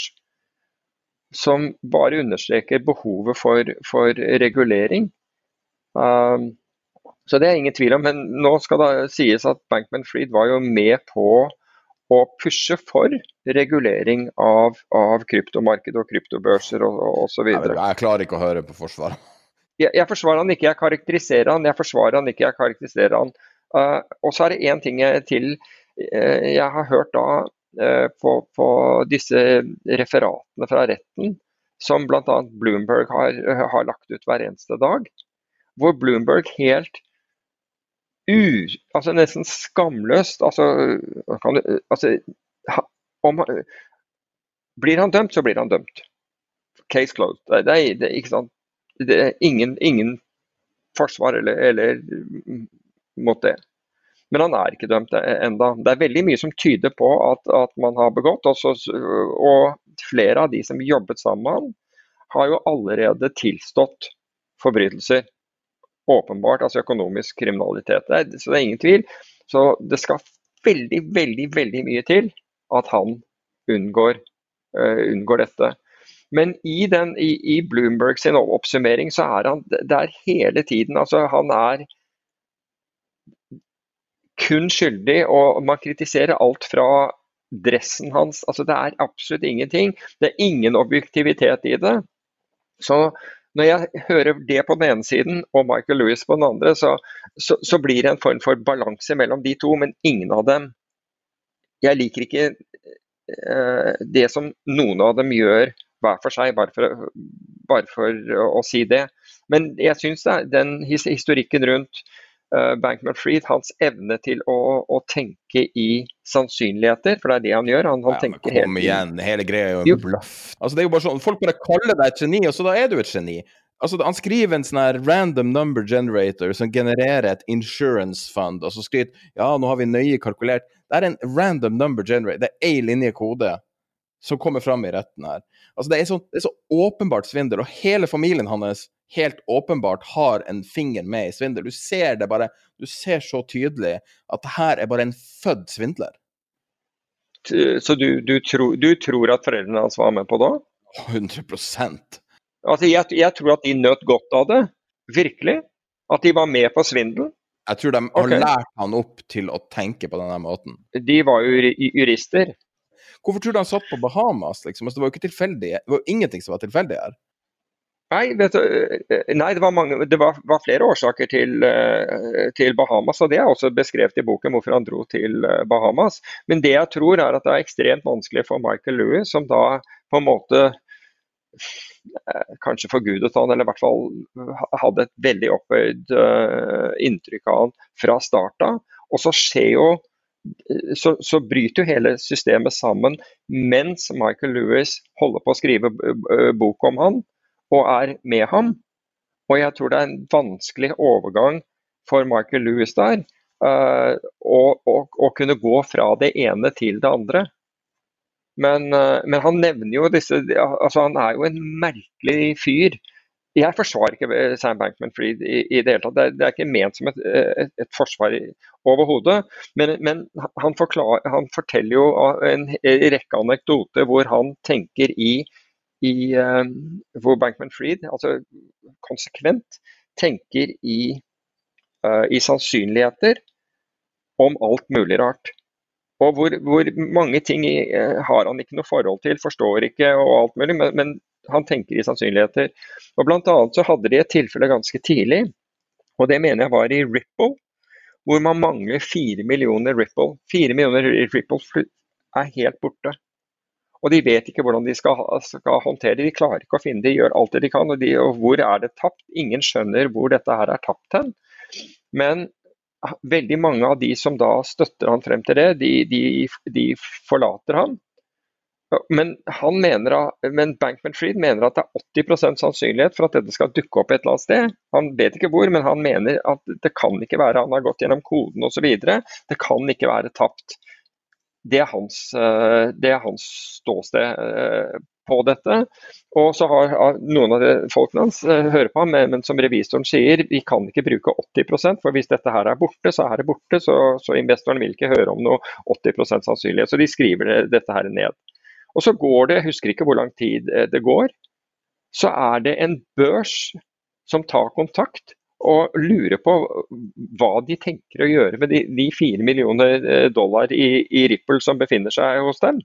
Som bare understreker behovet for, for regulering. Um, så det er ingen tvil om. Men nå skal det sies at Bankman Fried var jo med på å pushe for regulering av, av kryptomarked og kryptobørser og osv.
Jeg, jeg klarer ikke å høre på forsvaret.
Jeg, jeg, forsvarer han ikke, jeg karakteriserer han. Jeg forsvarer han ikke, jeg karakteriserer han. Uh, og så er det én ting til. Uh, jeg har hørt da uh, på, på, disse referatene fra retten, som bl.a. Bloomberg har, har lagt ut hver eneste dag, hvor Bloomberg helt u, altså nesten skamløst altså, kan, altså, om, Blir han dømt, så blir han dømt. Case closed. Det, det, det, ikke sant? det er ingen, ingen forsvar eller, eller, mot det. Men han er ikke dømt enda. Det er veldig mye som tyder på at, at man har begått. Også, og flere av de som jobbet sammen med han, har jo allerede tilstått forbrytelser åpenbart altså økonomisk kriminalitet. Det så det er ingen tvil. Så det skal veldig, veldig, veldig mye til at han unngår, uh, unngår dette. Men i, den, i, i, Bloomberg sin oppsummering så er han der hele tiden. Altså han er kun skyldig, og man kritiserer alt fra dressen hans. Altså det er absolutt ingenting. Det er ingen objektivitet i det. Så når jeg hører det på den ene siden og Michael Lewis på den andre, så, så, så blir det en form for balanse mellom de to, men ingen av dem Jeg liker ikke uh, det som noen av dem gjør hver for seg, bare for, bare for å si det. Men jeg syns den historikken rundt uh, Bankman Fried, hans evne til å, å, tenke i sannsynligheter, for det er det han gjør. Han, han ja, tenker
helt Kom igjen, hele greia er jo en bløff. Altså, det er jo bare sånn, Folk bare kaller deg et geni, og så da er du et geni. Altså, Han skriver en sånn her random number generator som genererer et insurance fund, og så skriver ja, nå har vi nøye kalkulert. Det er en random number generator, det er én linje kode som kommer fram i retten her. Altså, det er, så, det er så åpenbart svindel, og hele familien hans helt åpenbart har en finger med i svindel. Du ser det bare, du ser så tydelig at det her er bare en født svindler.
Så du, du, tro, du tror at foreldrene hans var med på det?
100%
Altså, jeg, jeg, tror at de nøt godt av det. Virkelig. At de var med på svindel.
Jeg tror de har okay. lært han opp til å tenke på denne måten.
De var jo jurister.
Hvorfor tror du han satt på Bahamas? Liksom? Altså, det var jo ikke tilfeldig. Det var ingenting som var tilfeldig her.
Nei, du, eh, nei det, var, mange, det var, var flere årsaker til, eh, til, Bahamas. og Det er også beskrevet i boken hvorfor han dro til eh, Bahamas. Men det jeg tror er at det er ekstremt vanskelig for Michael Lewis, som da på en måte kanskje forgudet han, eller i hvert fall hadde et veldig opphøyd inntrykk av han fra starten. av. Og så skjer jo så, så, bryter jo hele systemet sammen mens Michael Lewis holder på å skrive bok om han og er med ham. Og jeg tror det er en vanskelig overgang for Michael Lewis der. Uh, kunne gå fra det ene til det andre. Men, uh, men, han nevner jo disse altså Han er jo en merkelig fyr. Jeg forsvarer ikke Sam Bankman Fried i, i det hele tatt. Det er, det er, ikke ment som et, et, et forsvar overhodet. Men, men han, forklar, han, forteller jo en rekke anekdoter hvor han tenker i i, uh, hvor Bankman Fried altså konsekvent tenker i, uh, i sannsynligheter om alt mulig rart. Og hvor, hvor mange ting har han ikke noe forhold til, forstår ikke og alt mulig, men, men han tenker i sannsynligheter. Og Blant annet så hadde de et tilfelle ganske tidlig, og det mener jeg var i Ripple, hvor man mangler fire millioner Ripple. Fire millioner Ripple er helt borte. Og de vet ikke hvordan de skal, skal, håndtere det. De klarer ikke å finne det, de gjør alt det de kan. Og, de, og hvor er det tapt? Ingen skjønner hvor dette her er tapt hen. Men veldig mange av de som da støtter han frem til det, de, de, de forlater han. Men, mener, men Bankman Fried mener at det er 80 sannsynlighet for at dette skal dukke opp et eller annet sted. Han vet ikke hvor, men han mener at det kan ikke være han har gått gjennom koden osv. Det kan ikke være tapt det er hans, eh, det er hans ståsted eh, på dette. Og så har noen av folkene hans uh, hører på ham, men, som revisoren sier, vi kan ikke bruke 80% for hvis dette her er borte, så er det borte. Så, så investoren vil ikke høre om noe 80% sannsynlighet. Så de skriver dette her ned. Og så går det, jeg husker ikke hvor lang tid eh, det går, så er det en børs som tar kontakt og lurer på hva de tenker å gjøre med de, de 4 millioner eh, dollar i, i Ripple som befinner seg hos dem.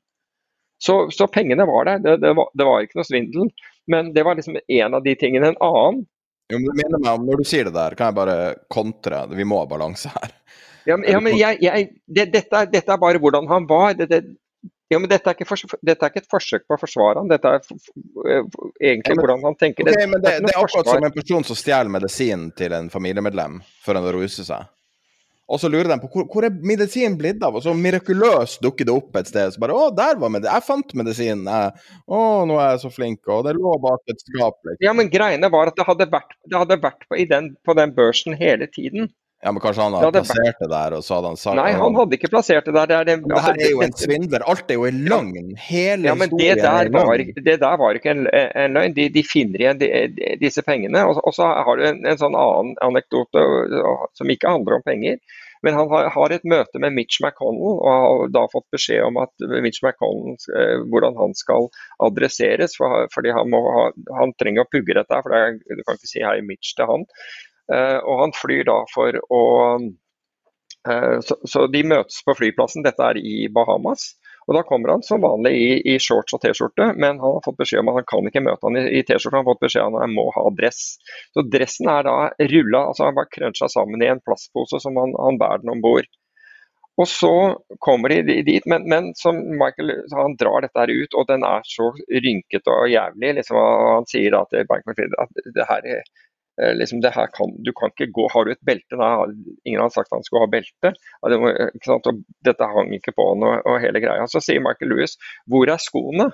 Så, så pengene var der, det, det, var, det, var, ikke noe svindel. Men det var liksom en av de tingene. En annen
jo, men du mener meg om Når du sier det der, kan jeg bare kontre. Vi må ha balanse her.
Ja, men, ja, men jeg, jeg, det, dette, dette, er bare hvordan han var. Det, ja, men dette er, for, dette er, ikke et forsøk på å forsvare han, dette er egentlig hvordan han tenker.
Okay, men det, det, er akkurat som en person som stjeler medisinen til en familiemedlem før han ruse seg. Og så lurer de på hvor, hvor er medisinen blitt av, og så mirakuløst dukker det opp et sted. Så bare 'Å, der var medisinen. Jeg fant medisinen. Jeg, å, nå er jeg så flink.' Og det lå bak et skap. Liksom.
Ja, men greiene var at det hadde vært, det hadde vært på, den, på, den, børsen hele tiden.
Ja, men Kanskje han hadde, hadde plassert det der, og så hadde han sagt
Nei, han hadde ikke plassert det der. Det, er det,
det her er jo en svindler. Alt er jo en løgn. Hele
ja, men det der, var, det der var ikke en, en løgn. De, de, finner igjen de, disse pengene. Og, og, så har du en, en sånn annen anekdote som ikke handler om penger. Men han har, har, et møte med Mitch McConnell og har da fått beskjed om at Mitch McConnell, eh, hvordan han skal adresseres. For, fordi han, ha, han, trenger å pugge dette, for det, du kan ikke si hei Mitch til han. Eh, og han flyr da for å eh, så, de møtes på flyplassen, dette er i Bahamas. Og Da kommer han som vanlig i, i shorts og T-skjorte, men han har fått beskjed om at han kan ikke møte han i, i T-skjorte. Han har fått beskjed om at han må ha dress. Så Dressen er da rulla, altså han bare krønsja sammen i en plastpose som han, han bærer den om bord. Og så kommer de dit, men, men Michael han drar dette her ut, og den er så rynkete og jævlig. Liksom, han sier da til Bankman at det her liksom det her kan, du kan ikke gå, Har du et belte? Nei, ingen hadde sagt at han skulle ha belte. Og dette hang ikke på han og, og, hele greia. Så sier Michael Lewis hvor er skoene?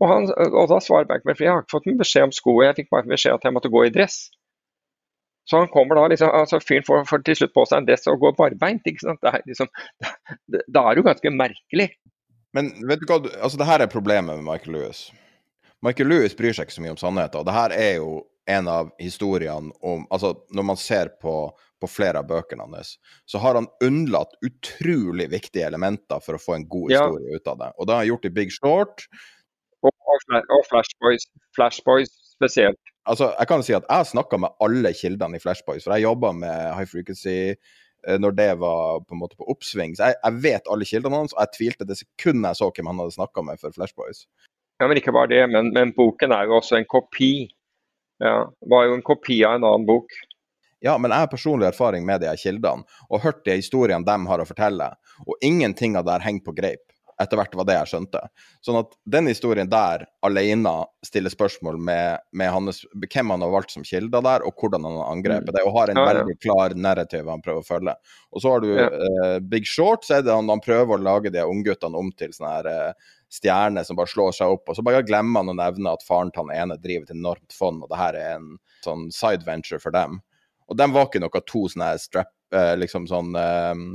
Og, han, og da svarer Bankman jeg har ikke fått beskjed om sko, jeg fikk bare beskjed at jeg måtte gå i dress. Så han kommer da liksom, altså Fyren får, får, til slutt på seg en dress og går barbeint. ikke sant? Det er liksom, er det jo ganske merkelig.
Men vet du hva, altså det her er problemet med Michael Lewis. Michael Lewis bryr seg ikke så mye om sannheter. og det her er jo en av historiene om Altså, når man ser på, på flere av bøkene hans, så har han unnlatt utrolig viktige elementer for å få en god historie ja. ut av det. Og det har han gjort i Big Short.
Og, og Flashboys. Flashboys spesielt.
Altså, jeg kan si at jeg har snakka med alle kildene i Flashboys, for jeg jobba med High Frequency eh, når det var på en måte på oppsving. Så jeg, jeg vet alle kildene hans, og jeg tvilte det sekundet jeg så hvem han hadde snakka med for Flashboys.
Ja, men ikke bare det, men, men, boken er jo også en kopi ja, var jo en kopi av en annen bok.
Ja, men jeg har personlig erfaring med de her kildene, og hørt de historiene de har å fortelle. Og ingenting av det henger på greip. Etter hvert var det jeg skjønte. Sånn at den historien der alene stiller spørsmål med, med hans, hvem han har valgt som kilder der, og hvordan han har angrepet det. Og har en ja, ja. veldig klar narrativ han prøver å følge. Og så har du ja. uh, Big Short, så er det han, han prøver å lage de ungguttene om til sånne her uh, stjerne som bare slår seg opp. Og så bare glemmer han å nevne at faren til han ene driver et enormt fond, og det her er en sånn side venture for dem. Og dem var ikke noe to sånne strap, eh, liksom sånn um,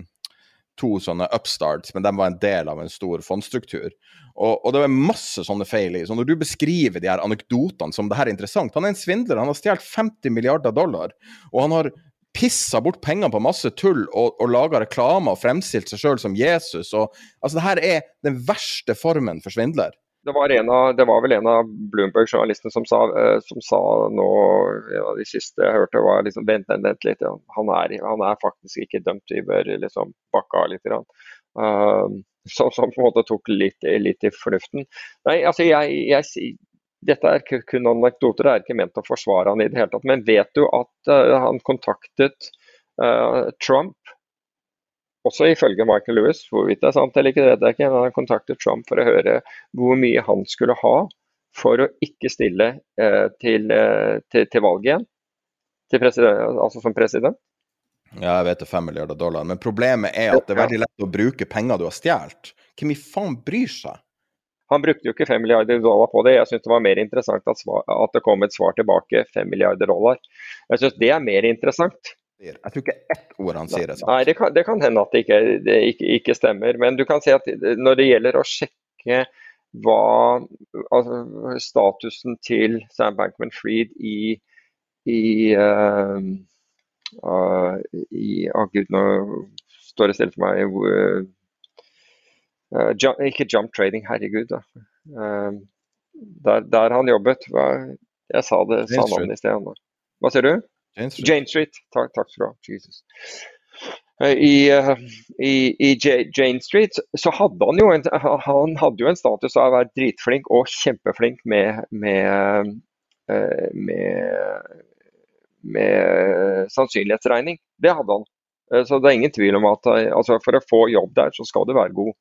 To sånne upstarts, men de var en del av en stor fondstruktur. Og, og det var masse sånne feil i. Så når du beskriver de her anekdotene som det her er interessant Han er en svindler, han har stjålet 50 milliarder dollar, og han har pissa bort penger på masse tull og, og laga reklame og fremstilt seg sjøl som Jesus. Og, altså, det her er den verste formen for svindler.
Det var, av, det var vel en av Bloomberg-journalistene som, uh, som, sa nå En av de siste jeg hørte, var liksom Vent, vent litt. Han, er, han, er, faktisk ikke dømt. Vi bør liksom bakke av litt. Uh, som, som, på en måte tok litt, litt i fornuften. Nei, altså jeg, jeg, dette er kun anekdoter, det er ikke ment å forsvare han i det hele tatt. Men vet du at uh, han kontaktet uh, Trump, også ifølge Michael Lewis, hvorvidt det er sant eller ikke, det vet jeg ikke, men han kontaktet Trump for å høre hvor mye han skulle ha for å ikke stille uh, til, til, til valget igjen, til altså som president.
Ja, jeg vet det er fem milliarder dollar, men problemet er at det er veldig lett å bruke penger du har stjålet. Hvem i faen bryr seg?
Han brukte jo ikke 5 milliarder dollar på det. Jeg syns det var mer interessant at, svar, at, det kom et svar tilbake 5 milliarder dollar. Jeg syns det er mer interessant.
Jeg tror ikke ett ord han sier
er sant. Nei, det kan, det kan hende at det ikke, det ikke, ikke, stemmer. Men du kan si at når det gjelder å sjekke hva altså, statusen til Sam Bankman-Fried i, i, uh, uh, i oh, Gud, nå står det stille for meg uh, jump, Ikke jump trading, herregud. Da. Der, der, han jobbet. Hva, jeg sa det, sa navnet i sted. Hva sier du?
Jane Street.
Jane Street. Takk, takk skal du ha. Jesus. Eh, i, eh, i, i, Jane Street, så hadde han jo en, han hadde jo en status av å være dritflink og kjempeflink med, med, med, med sannsynlighetsregning. Det hadde han. Så det er ingen tvil om at altså for å få jobb der, så skal du være god.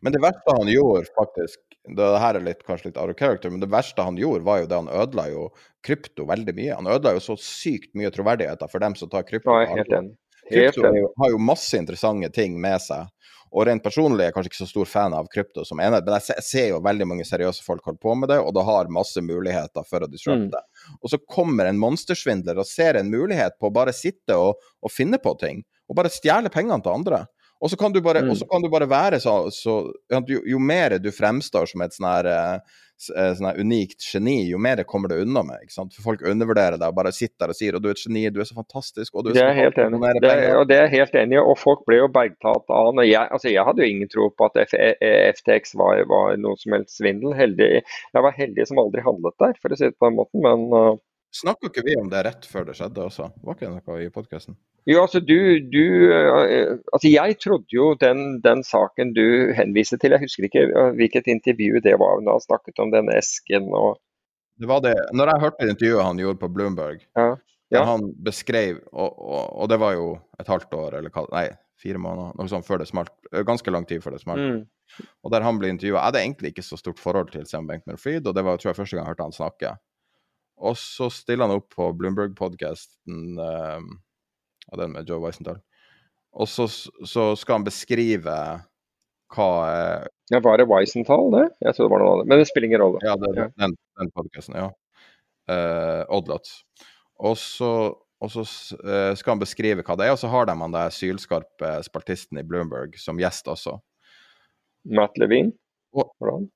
Men det verste han gjorde, faktisk det her er litt, kanskje litt out of character, men det verste han gjorde, var jo det han ødela jo krypto veldig mye. Han ødela jo så sykt mye troverdigheter for dem som tar krypto.
Ja, helt enig.
Krypto har jo masse interessante ting med seg. Og rent personlig er jeg kanskje ikke så stor fan av krypto som enhet, men jeg ser jo veldig mange seriøse folk holde på med det, og det har masse muligheter for å disrupte. Mm. Og så kommer en monstersvindler og ser en mulighet på å bare sitte og, og finne på ting, og bare stjele pengene til andre. Og så kan mm. kan du bare være så, så jo, jo, mer du fremstår som et sånn her eh, Eh, sånn unikt geni, jo mer det kommer du unna med. ikke sant? For Folk undervurderer deg og bare sitter der og sier og du er et geni, du er så fantastisk. og du er
det er helt enig. Det er, og det er helt enig, og folk ble jo bergtatt av når jeg, altså jeg hadde jo ingen tro på at FTX e, var, var noe som helst svindel. Heldig, jeg var heldig som aldri handlet der, for å si det på den måten. men... Uh,
Snakka ikke vi om det rett før det skjedde også? Var ikke det noe i podkasten?
Jo, altså du, du, eh, altså Jeg trodde jo den, den, saken du henviste til, jeg husker ikke hvilket intervju det var. Da han snakket om den esken og
Det var det. Når jeg hørte intervjuet han gjorde på Bloomberg,
ja. Ja.
han beskrev og, og, og, det var jo et halvt år, eller hva Nei, fire måneder, noe sånt før det smalt. Ganske lang tid før det smalt. Mm. Og der han ble intervjua Jeg hadde egentlig ikke så stort forhold til Sam Bankman-Fried, og det var tror jeg første gang jeg hørte han snakke. Og så stiller han opp på Bloomberg-podkasten, uh, ja, den med Joe Weisenthal. Og så, så, skal han beskrive hva uh,
Ja, Var det Weisenthal, det? Jeg tror det var noe annet. Men det spiller ingen rolle.
Ja, det, ja. den, den podkasten, ja. Uh, Oddlots. Og så, og så uh, skal han beskrive hva det er, og så har de han der sylskarpe spaltisten i Bloomberg som gjest også.
Matt Levine?
Og,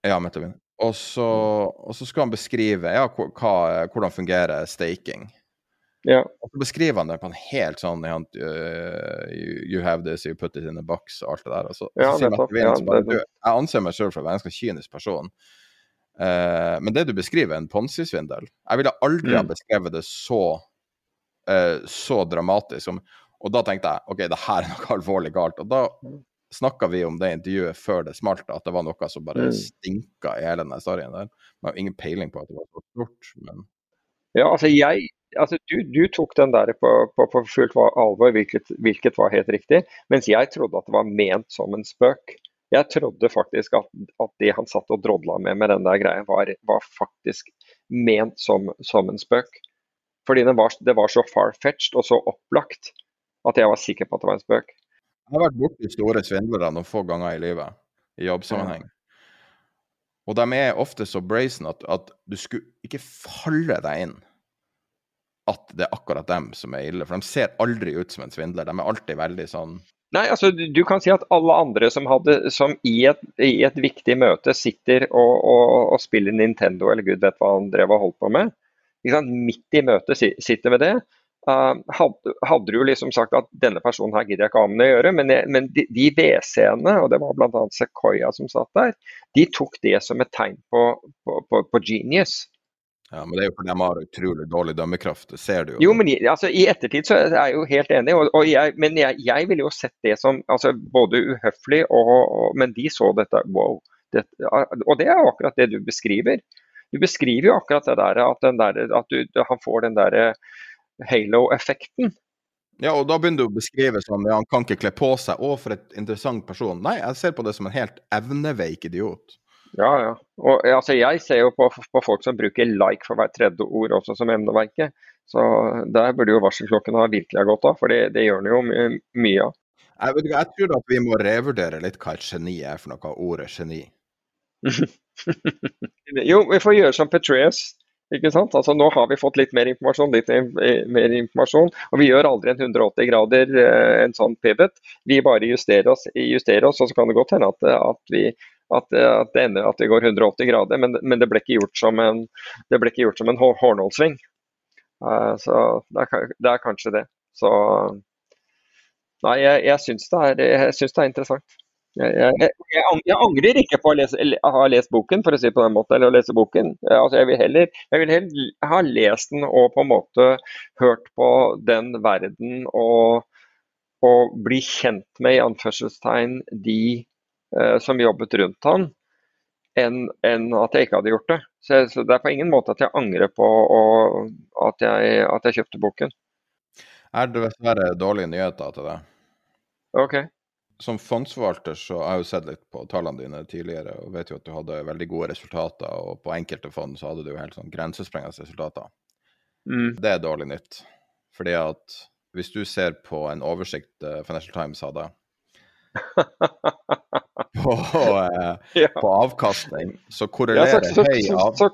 ja, Matt Levine. Og så, og så skal han beskrive ja, hva, hvordan fungerer staking.
Ja.
Og så beskriver han det på en helt sånn uh, you, have this, you put it in a box og alt det der. Og så,
ja,
så
nettopp, ja,
bare, du, jeg anser meg selv for å være en ganske kynisk person. Uh, men det du beskriver, er en ponzi-svindel. Jeg ville aldri mm. ha beskrevet det så, uh, så dramatisk. Som, og da tenkte jeg OK, det her er noe alvorlig galt. Og da snakka vi om det intervjuet før det smalt, at det var noe som bare mm. stinka i hele den historien der. Man har ingen peiling på at det var så stort, men
Ja, altså jeg altså du, du, tok den der på, på, på fullt alvor, hvilket, hvilket, var helt riktig. Mens jeg trodde at det var ment som en spøk. Jeg trodde faktisk at, at det han satt og drodla med med den der greia, var, var faktisk ment som, som, en spøk. Fordi det var, det var så far-fetched og så opplagt at jeg var sikker på at det var en spøk.
Jeg har vært borti store svindlere noen få ganger i livet, i jobbsammenheng. Og de er ofte så brazen at, at, du skulle ikke falle deg inn at det er akkurat dem som er ille. For de ser aldri ut som en svindler. De er alltid veldig sånn
Nei, altså du kan si at alle andre som, hadde, som i, et, i, et, viktig møte sitter og, og, og, spiller Nintendo eller gud vet hva han drev og holdt på med, midt i møtet sitter med det, hadde, hadde, du liksom sagt at denne personen her gidder jeg ikke ha med å gjøre, men, men de, de WC-ene, og det var bl.a. Sequoia som satt der, de tok det som et tegn på, på, på, på genius.
Ja, Men det er jo fordi de har utrolig dårlig dømmekraft, det ser du jo.
Jo, men altså, I ettertid så er jeg jo helt enig, og, og jeg, men jeg, jeg ville jo sett det som altså, både uhøflig og, og Men de så dette wow. Det, og det er jo akkurat det du beskriver. Du beskriver jo akkurat det der at, der, at du, han får den derre halo-effekten.
Ja, og da begynner du å beskrive sånn ja, han kan ikke kle på seg. Å, for et interessant person. Nei, jeg ser på det som en helt evneveik idiot.
Ja, ja. Og altså, jeg ser jo på, på, folk som bruker like for hvert tredje ord også som emneverket. Så der burde jo varselklokken ha virkelig ha gått av, for det, det gjør den jo my mye av.
Jeg, vet ikke, jeg tror at vi må revurdere litt hva et geni er for noe, ordet geni.
jo, vi får gjøre som Petreus. Ikke sant? Altså Nå har vi fått litt mer informasjon, litt mer informasjon, og vi gjør aldri en 180 grader eh, en sånn pivot. Vi bare justerer oss, justerer oss og så kan det godt hende at, at, vi, at, at, det ender at det går 180 grader, men, men det ble ikke gjort som en, det ble ikke gjort som en hårnålsving. Uh, så det er, det er, kanskje det. Så Nei, jeg, jeg syns det, det, er interessant. Jeg, jeg, jeg, angrer ikke på å lese, ha lest boken, for å si det på den måten, eller å lese boken. Altså, jeg, vil heller, jeg vil heller ha lest den og på en måte hørt på den verden og, og bli kjent med i anførselstegn de eh, som jobbet rundt han, enn, en at jeg ikke hadde gjort det. Så, så, Det er på ingen måte at jeg angrer på og, at, at, jeg, kjøpte boken.
Er det dessverre dårlige nyheter til det?
Ok
som fondsforvalter så har jeg jo sett litt på tallene dine tidligere og vet jo at du hadde veldig gode resultater, og på enkelte fond så hadde du jo helt sånn grensesprengende resultater.
Mm.
Det er dårlig nytt. Fordi at hvis du ser på en oversikt uh, Financial Times hadde på, eh, ja. på, avkastning, så korrelerer ja, så, så, høy av...
Så,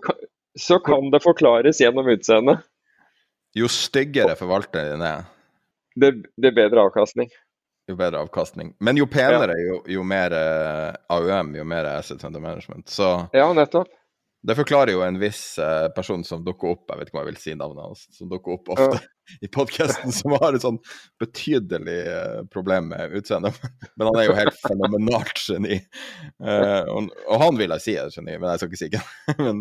så, kan det forklares gjennom utseendet.
Jo styggere forvalteren din er,
det, det er bedre avkastning
jo bedre avkastning. Men jo penere, jo, jo mer eh, AUM, jo mer Asset Under Management. Så
ja, nettopp.
Det forklarer jo en viss uh, person som dukker opp, jeg vet ikke om jeg vil si navnet hans, som dukker opp ofte ja. i podkasten, som har et sånn betydelig uh, problem med utseendet. Men han er jo helt fenomenalt geni. Uh, og, han vil jeg si er geni, men jeg skal ikke si hvem. men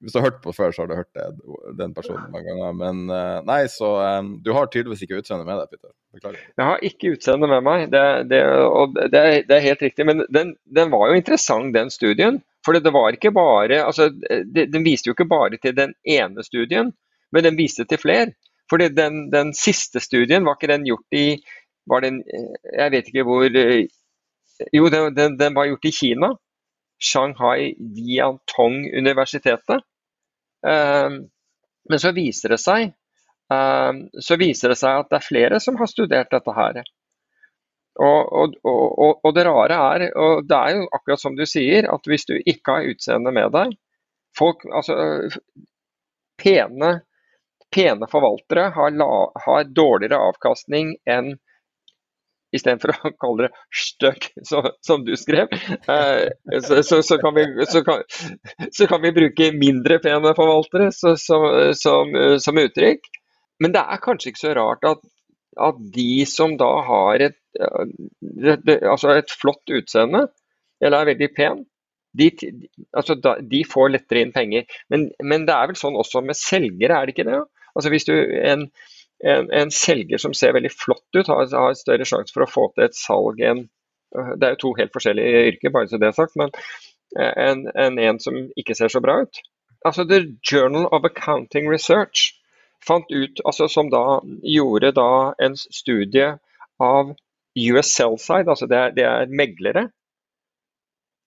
hvis du har hørt på før, så har du hørt det, den personen mange ganger. Men nei, så du har tydeligvis ikke utseendet med deg, Peter. Beklager.
Jeg har ikke utseendet med meg, det, det, og det, det, er helt riktig. Men den, den var jo interessant, den studien. For det var ikke bare, altså, Den viste jo ikke bare til den ene studien, men den viste til flere. For den, den, siste studien, var ikke den gjort i var den, Jeg vet ikke hvor Jo, den, den var gjort i Kina. Shanghai Jiantong-universitetet. Ehm, men så viser det seg ehm, så viser det seg at det er flere som har studert dette her. Og, og, og, og, det rare er, og det er jo akkurat som du sier, at hvis du ikke har utseende med deg folk, altså Pene, pene forvaltere har, la, har dårligere avkastning enn Istedenfor å kalle det støkk, som du skrev, eh, så, så, så, kan vi, kan, så, kan vi, bruke mindre pene forvaltere som, som uttrykk. Men det er kanskje ikke så rart at at de som da har et, altså et flott utseende, eller er veldig pen, de, altså de får lettere inn penger. Men, men, det er vel sånn også med selgere, er det ikke det? Altså Hvis du en, en, en selger som ser veldig flott ut, har, har større sjanse for å få til et salg enn Det er jo to helt forskjellige yrker, bare så det er sagt, men enn en, en som ikke ser så bra ut. Altså The Journal of Accounting Research fant ut, altså som da gjorde da en studie av US Sellside, altså det er, det er meglere.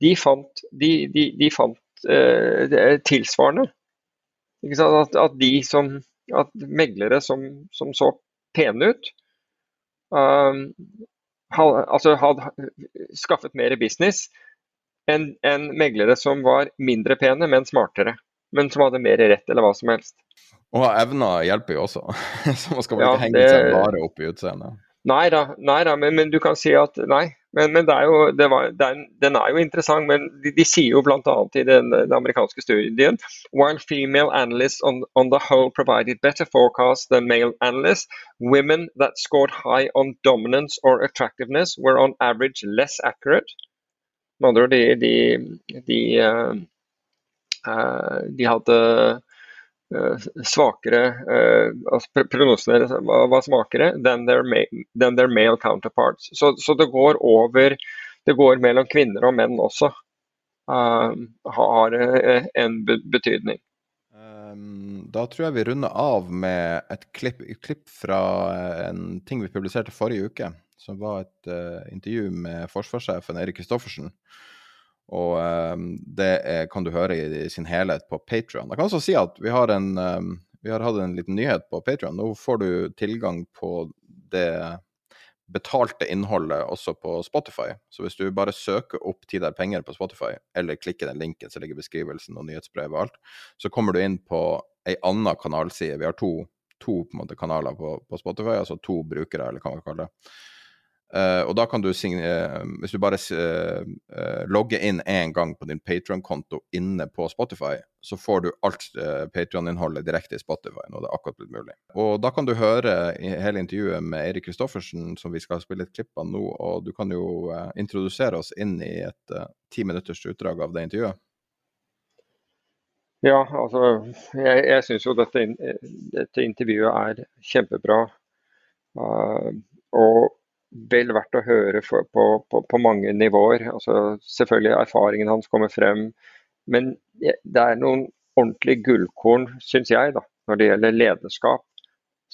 De fant, de, de, de fant eh, tilsvarende. At, at, de som, at meglere som, som så pene ut, um, had, altså hadde skaffet mer business enn en meglere som var mindre pene, men smartere. Men som hadde mer rett, eller hva som helst.
Og evner hjelper jo også, så man skal vel ikke henge det... seg bare opp i utseendet.
Nei da, nei da men, men, du kan si at nei. Men, men er jo, var, er, den er jo interessant, men de, de sier jo bl.a. i den, den, amerikanske studien While female analysts on, on the whole provided better forecasts than male analysts, women that scored high on dominance or attractiveness were on average less accurate. Med andre ord, de, de, de, uh, uh, de hadde svakere eh, altså Prognosene deres var svakere than their, than their male counterparts. Så, så, det går over Det går mellom kvinner og menn også. Uh, har en betydning.
Um, da tror jeg vi runder av med et klipp, et klipp, fra en ting vi publiserte forrige uke. Som var et uh, intervju med forsvarssjefen Eirik Kristoffersen. Og um, det er, kan du høre i, i sin helhet på Patrion. Jeg kan også si at vi har, en, um, vi har hatt en liten nyhet på Patrion. Nå får du tilgang på det betalte innholdet også på Spotify. Så hvis du bare søker opp Tid er penger på Spotify, eller klikker den linken som ligger i beskrivelsen og nyhetsbrevet og alt, så kommer du inn på ei anna kanalside. Vi har to, to måte, kanaler på, på, Spotify, altså to brukere, eller hva man kaller det. Uh, og da kan du signere Hvis du bare uh, uh, logger inn én gang på din Patrion-konto inne på Spotify, så får du alt uh, Patrion-innholdet direkte i Spotify når det er akkurat blitt mulig. Og da kan du høre hele intervjuet med Eirik Kristoffersen, som vi skal spille et klipp av nå. Og du kan jo introdusere oss inn i et ti minutters utdrag av det intervjuet.
Ja, altså jeg, jeg syns jo dette, dette, intervjuet er kjempebra. og vel verdt å høre for, på, på, på, mange nivåer. Altså, selvfølgelig erfaringen hans kommer frem. Men det er noen ordentlige gullkorn, syns jeg, da, når det gjelder lederskap,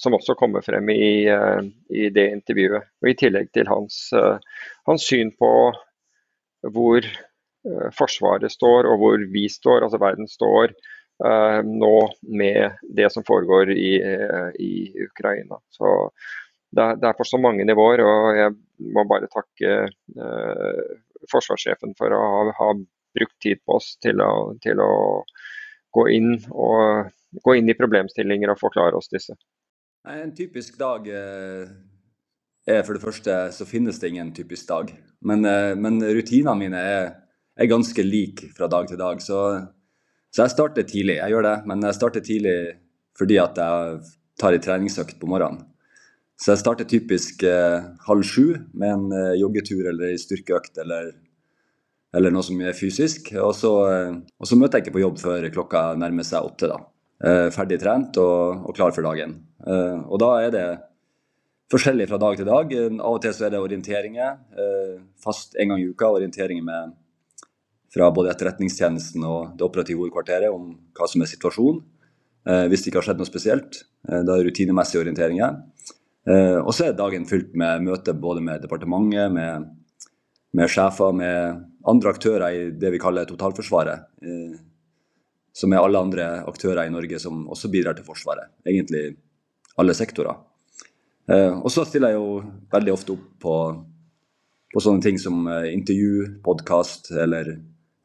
som også kommer frem i, uh, i det intervjuet. Og I tillegg til hans, uh, hans syn på hvor uh, Forsvaret står og hvor vi står, altså verden står nå med det som foregår i, i Ukraina. Så det, det, er på så mange nivåer. og Jeg må bare takke eh, forsvarssjefen for å ha, ha, brukt tid på oss til å, til å gå, inn og, gå inn i problemstillinger og forklare oss disse.
En typisk dag eh, er for det første så finnes det ingen typisk dag. Men, eh, men rutinene mine er, er, ganske like fra dag til dag. Så, så, jeg starter tidlig. Jeg gjør det, men jeg starter tidlig fordi at jeg tar en treningsøkt på morgenen. Så jeg starter typisk eh, halv sju med en eh, joggetur eller en styrkeøkt eller, eller, noe som er fysisk. Og så, eh, og så, møter jeg ikke på jobb før klokka nærmer seg åtte. da. Eh, ferdig trent og, og, klar for dagen. Eh, og da er det forskjellig fra dag til dag. Av og til så er det orienteringer. Eh, fast en gang i uka orienteringer med, fra både Etterretningstjenesten og det operative hovedkvarteret om hva som er situasjonen. hvis det ikke har skjedd noe spesielt. da er det rutinemessige orienteringer. Eh, og så er dagen fylt med møter både med departementet, med, med, sjefer, med andre aktører i det vi kaller totalforsvaret. Eh, som er alle andre aktører i Norge som også bidrar til Forsvaret. Egentlig alle sektorer. Eh, og så stiller jeg jo veldig ofte opp på, på sånne ting som intervju, podkast eller,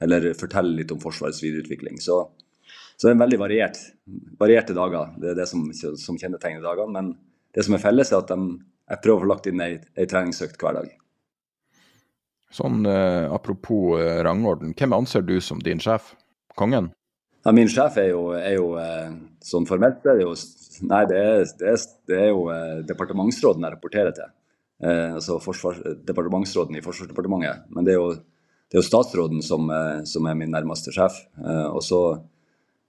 eller fortelle litt om Forsvarets videreutvikling. Så, så det er veldig variert, varierte dager. Det er det som, som kjennetegner dagene. men det som er felles, er at de, jeg prøver å få lagt inn ei, ei treningsøkt hver dag.
Sånn eh, Apropos eh, rangorden, hvem anser du som din sjef? Kongen?
Ja, min sjef er jo, er jo eh, sånn formelt det er jo, Nei, det er, det er, det er jo eh, departementsråden jeg rapporterer til. Eh, altså forsvars, departementsråden i Forsvarsdepartementet. Men det er jo, det jo statsråden som, eh, som, er min nærmeste sjef. og, så,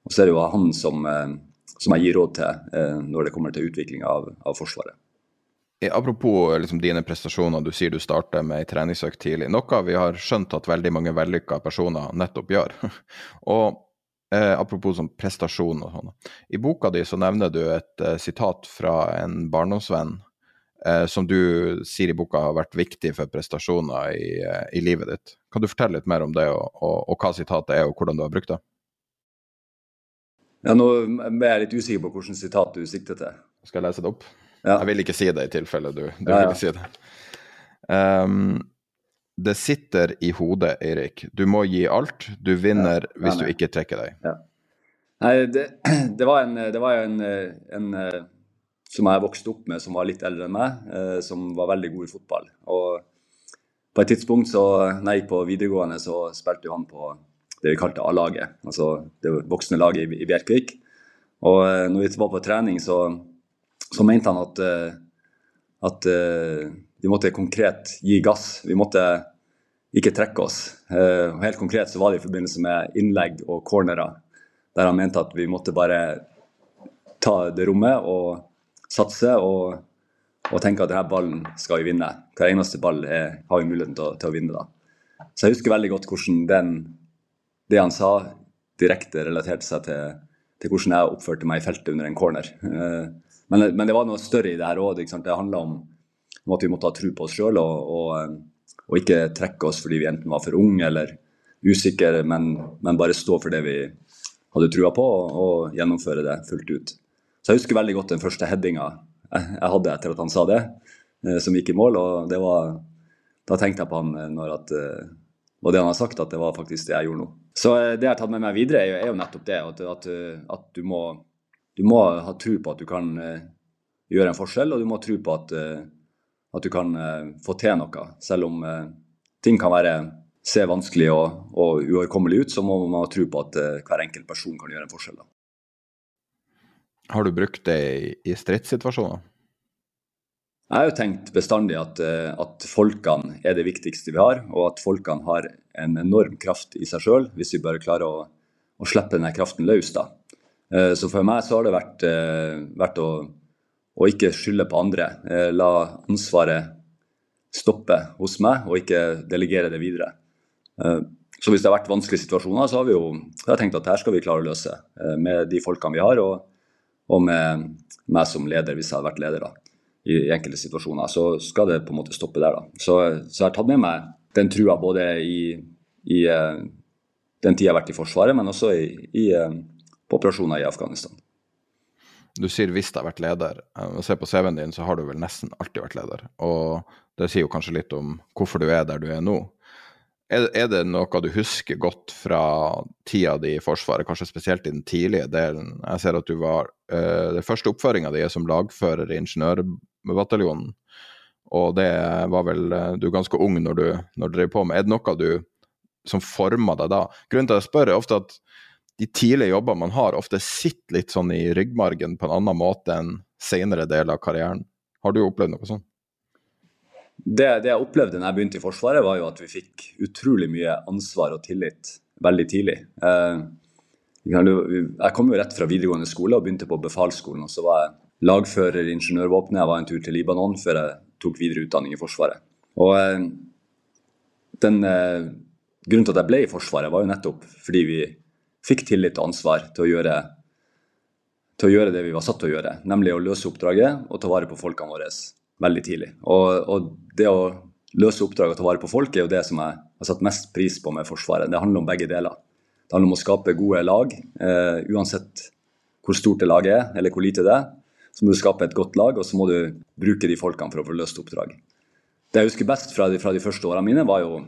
og så er det jo han som som jeg gir råd til eh, når det kommer til utvikling av, av Forsvaret.
Apropos eh, liksom, dine prestasjoner, du sier du starter med ei treningsøkt tidlig. Noe vi har skjønt at veldig mange vellykka personer nettopp gjør. og eh, Apropos sånn prestasjon og sånn. I boka di så nevner du et eh, sitat fra en barndomsvenn eh, som du sier i boka har vært viktig for prestasjoner i, eh, i livet ditt. Kan du fortelle litt mer om det, og, og, og hva sitatet er, og hvordan du har brukt det?
Ja, Nå er jeg litt usikker på hvilket sitat du sikter til.
Skal jeg lese det opp? Ja. Jeg vil ikke si det i tilfelle du, du ja, ja. vil si det. Um, det sitter i hodet, Eirik. Du må gi alt. Du vinner hvis du ikke trekker deg.
Nei, det, det, var en, det var en, en, eh, som jeg vokste opp med, som var litt eldre enn meg, eh, som var veldig god i fotball. Og på et tidspunkt så, når jeg gikk på videregående, så spilte han på det vi kalte A-laget, altså det voksne laget i, i Bjerkvik. Og uh, når vi var på trening, så, så mente han at, eh, at uh, vi måtte konkret gi gass. Vi måtte ikke trekke oss. Helt konkret så var det i forbindelse med innlegg og cornerer, der han mente at vi måtte bare ta det rommet og satse og, og tenke at denne ballen skal vi vinne. Hver eneste ball er, har vi muligheten til, til, å vinne. da. Så jeg husker veldig godt hvordan den det han sa, direkte relaterte seg til, til, hvordan jeg oppførte meg i feltet under en corner. Eh, men, men, det var noe større i det her òg. Det handla om, om, at vi måtte ha tro på oss sjøl og, og, eh, og, ikke trekke oss fordi vi enten var for unge eller usikre, men, men bare stå for det vi hadde trua på og, gjennomføre det fullt ut. Så jeg husker veldig godt den første headinga jeg, hadde etter at han sa det, eh, som gikk i mål. og det var, Da tenkte jeg på han når at og det han har sagt, at det var faktisk det jeg gjorde nå. Så eh, det jeg har tatt med meg videre, er jo, er jo nettopp det. At, at, at du, må, du, må, ha tro på at du kan uh, gjøre en forskjell, og du må tro på at, At du kan få til noe. Selv om ting kan være se vanskelig og, og uoverkommelig ut, så må man ha tro på at hver enkelt person kan gjøre en forskjell. Da.
Har du brukt det i stridssituasjoner?
Jeg har jo tenkt bestandig at, at, folkene er det viktigste vi har, og at folkene har en enorm kraft i seg sjøl, hvis vi bare klarer å, å slippe denne kraften løs. da. Så for meg så har det vært, vært å å, ikke skylde på andre. Eh, la ansvaret stoppe hos meg, og ikke delegere det videre. Eh, så hvis det har vært vanskelige situasjoner, så har vi jo har tenkt at her skal vi klare å løse eh, med de folkene vi har, og, og med meg som leder, hvis jeg hadde vært leder da, i, enkelte situasjoner. Så skal det på en måte stoppe der. da. Så, så jeg har tatt med meg den trua både i, i den tida jeg har vært i Forsvaret, men også i, i, på operasjoner i Afghanistan.
Du sier 'hvis du har vært leder'. Se på CV-en din, så har du vel nesten alltid vært leder. Og det sier jo kanskje litt om hvorfor du er der du er nå. Er, det noe du husker godt fra tida di i Forsvaret, kanskje spesielt i den tidlige delen? Jeg ser at du var uh, Den første oppføringa di som lagfører i Ingeniørbataljonen. Og det var vel uh, Du er ganske ung når du, når du drev på med. Er det noe du som forma deg da? Grunnen til at jeg spør, er ofte at de tidlige jobbene man har, ofte sitter litt sånn i ryggmargen på en annen måte enn senere del av karrieren. Har du opplevd noe sånt?
Det, det, jeg opplevde da jeg begynte i Forsvaret, var jo at vi fikk utrolig mye ansvar og tillit veldig tidlig. Eh, jeg kom jo rett fra videregående skole og begynte på befalsskolen. og Så var jeg lagfører i ingeniørvåpenet. Jeg var en tur til Libanon før jeg tok videre utdanning i Forsvaret. Og eh, den eh, Grunnen til at jeg ble i Forsvaret, var jo nettopp fordi vi fikk tillit og ansvar til å, gjøre, til å gjøre det vi var satt til å gjøre, nemlig å løse oppdraget og ta vare på folkene våre veldig tidlig. Og, og, det å løse oppdraget og ta vare på folk er jo det som jeg har satt mest pris på med Forsvaret. Det handler om begge deler. Det handler om å skape gode lag, eh, uansett hvor stort det laget er, eller hvor lite det er. Så må du skape et godt lag, og så må du bruke de folkene for å få løst oppdrag. Det jeg husker best fra de, fra de første årene mine, var jo,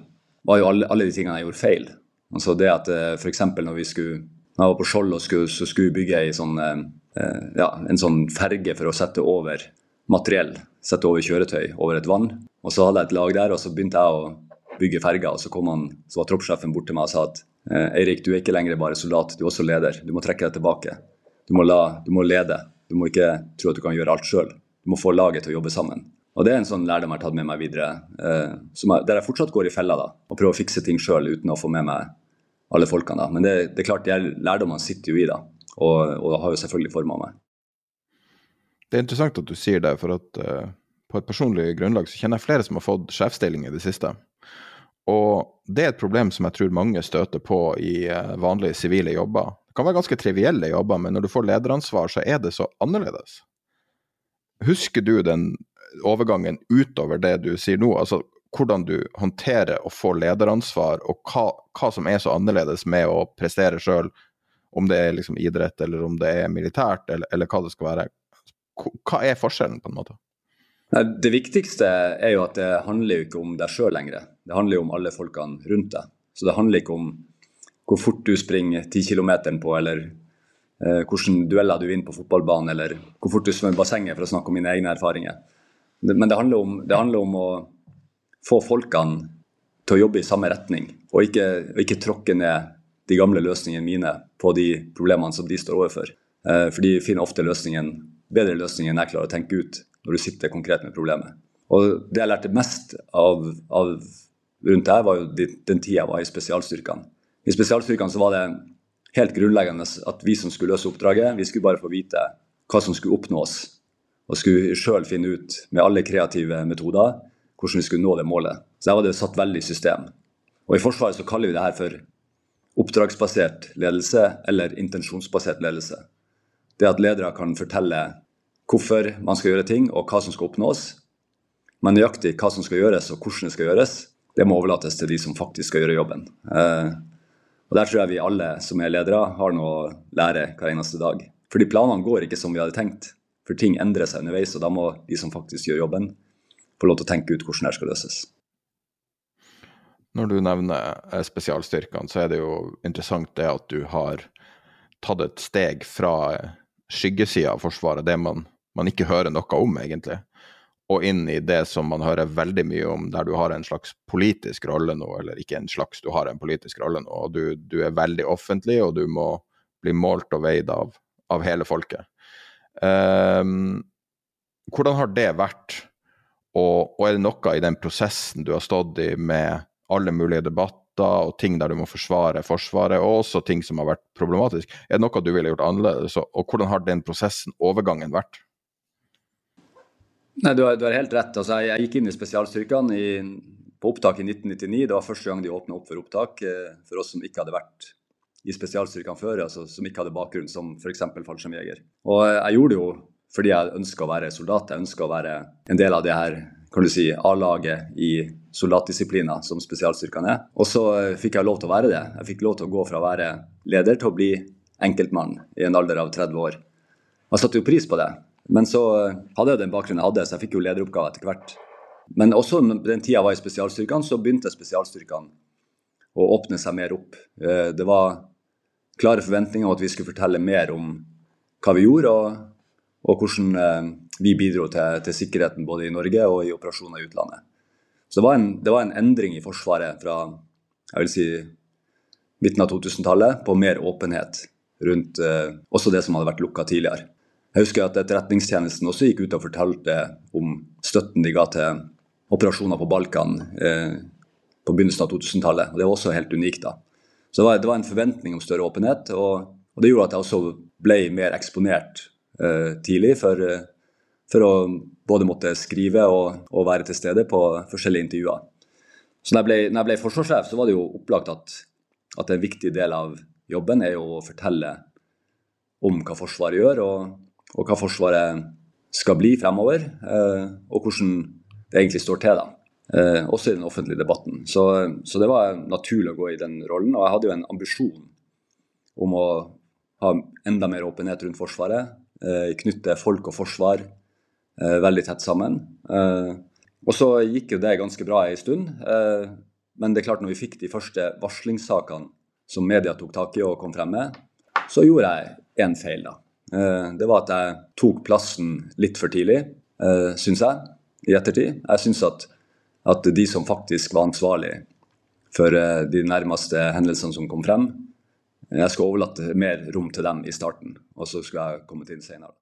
var jo alle, alle, de tingene jeg gjorde feil. Altså det at eh, F.eks. når vi skulle når jeg var på Skjold, og skulle, så skulle bygge sånn, eh, eh, ja, en sånn ferge for å sette over materiell, sette over kjøretøy over et vann. Og Så hadde jeg et lag der, og så begynte jeg å bygge ferga. og Så kom han, så var troppssjefen bort til meg og sa at Eirik, du er ikke lenger bare soldat, du er også leder. Du må trekke deg tilbake. Du må, la, du må lede. Du må ikke tro at du kan gjøre alt sjøl. Du må få laget til å jobbe sammen. Og Det er en sånn lærdom jeg har tatt med meg videre, eh, jeg, der jeg fortsatt går i fella da, og prøver å fikse ting sjøl uten å få med meg alle folkene. da. Men det, det er klart, de lærdommene sitter jo i, da, og, og har jo selvfølgelig forma meg.
Det er interessant at du sier det, for at uh, på et personlig grunnlag så kjenner jeg flere som har fått sjefsstilling i det siste. Og det er et problem som jeg tror mange støter på i uh, vanlige sivile jobber. Kan være ganske trivielle jobber, men når du får lederansvar, så er det så annerledes. Husker du den overgangen utover det du sier nå? Altså hvordan du håndterer å få lederansvar, og hva, hva som er så annerledes med å prestere sjøl, om det er liksom idrett eller om det er militært, eller, eller, hva det skal være. Hva er forskjellen, på en måte?
Det viktigste er jo at det handler jo ikke om deg sjøl lenger. Det handler jo om alle folkene rundt deg. Så det handler ikke om hvor fort du springer 10 km på, eller eh, hvilke dueller du vinner på fotballbanen, eller hvor fort du svømmer i bassenget, for å snakke om mine egne erfaringer. Men det handler, om, det handler om, å få folkene til å jobbe i samme retning, og ikke, ikke tråkke ned de gamle løsningene mine på de problemene som de står overfor. Eh, for de finner ofte løsningen, bedre løsninger enn jeg klarer å tenke ut når du sitter konkret med problemet. Og Det jeg lærte mest av, av rundt det her, var jo den tida jeg var i spesialstyrkene. I spesialstyrkene så var det helt grunnleggende at vi som skulle løse oppdraget, vi skulle bare få vite hva som skulle oppnås og skulle sjøl finne ut med alle kreative metoder hvordan vi skulle nå det målet. Så der var det satt veldig i system. Og I Forsvaret så kaller vi det her for oppdragsbasert ledelse eller intensjonsbasert ledelse. Det at ledere kan fortelle hvorfor man skal gjøre ting og hva som skal oppnås. Men nøyaktig hva som skal gjøres og hvordan det skal gjøres, det må overlates til de som faktisk skal gjøre jobben. Eh, og Der tror jeg vi alle som er ledere har noe å lære hver eneste dag. Fordi planene går ikke som vi hadde tenkt. For ting endrer seg underveis, og da må de som faktisk gjør jobben, få lov til å tenke ut hvordan det skal løses.
Når du nevner eh, spesialstyrkene, så er det jo interessant det at du har tatt et steg fra skyggesida av Forsvaret, det man, man, ikke hører noe om, egentlig, og inn i det som man hører veldig mye om, der du har en slags politisk rolle nå, eller ikke en slags, du har en politisk rolle nå. og Du, du er veldig offentlig, og du må bli målt og veid av, av hele folket. Um, hvordan har det vært, og, og, er det noe i den prosessen du har stått i med alle mulige debatter og ting der du må forsvare Forsvaret, og også ting som har vært problematisk, er det noe du ville gjort annerledes, og hvordan har den prosessen, overgangen, vært?
Nei, du har, du har, helt rett. Altså, jeg, jeg, gikk inn i spesialstyrkene i, på opptak i 1999. Det var første gang de åpna opp for opptak eh, for oss som ikke hadde vært i spesialstyrkene før, altså som ikke hadde bakgrunn som f.eks. fallskjermjeger. Og eh, jeg gjorde det jo fordi jeg ønska å være soldat. Jeg ønska å være en del av det her kan du si, A-laget i soldatdisipliner som spesialstyrkene er. Og så eh, fikk jeg lov til å være det. Jeg fikk lov til å gå fra å være leder til å bli enkeltmann i en alder av 30 år. Jeg satte jo pris på det. Men så eh, hadde jeg den bakgrunnen jeg hadde, så jeg fikk jo lederoppgave etter hvert. Men også den tida jeg var i spesialstyrkene, så begynte spesialstyrkene å åpne seg mer opp. Eh, det var klare forventninger om at vi skulle fortelle mer om hva vi gjorde, og, og hvordan eh, vi bidro til, til, sikkerheten både i Norge og i operasjoner i utlandet. Så det var en, det var en endring i Forsvaret fra jeg vil si, midten av 2000-tallet på mer åpenhet rundt også det som hadde vært lukka tidligere. Jeg husker at Etterretningstjenesten også gikk ut og fortalte om støtten de ga til operasjoner på Balkan eh, på begynnelsen av 2000-tallet. og Det var også helt unikt. da. Så det var, det var en forventning om større åpenhet, og, og, det gjorde at jeg også ble mer eksponert eh, tidlig for, for, å både måtte skrive og, og, være til stede på forskjellige intervjuer. Så når jeg ble, når jeg ble forsvarssjef, så var det jo opplagt at, at en viktig del av jobben er jo å fortelle om hva Forsvaret gjør, og, og hva Forsvaret skal bli fremover, eh, og hvordan det egentlig står til. da. Eh, også i den offentlige debatten. Så, så, det var naturlig å gå i den rollen. Og jeg hadde jo en ambisjon om å ha enda mer åpenhet rundt Forsvaret. Eh, knytte folk og forsvar veldig tett sammen. Og så gikk jo det ganske bra en stund. Men det er klart når vi fikk de første varslingssakene som media tok tak i og kom frem med, så gjorde jeg én feil, da. Eh, det var at jeg tok plassen litt for tidlig, eh, syns jeg, i ettertid. Jeg syns at, at, de som faktisk var ansvarlig for eh, de nærmeste hendelsene som kom frem, jeg skal overlate mer rom til dem i starten, og så skal jeg komme til inn senere.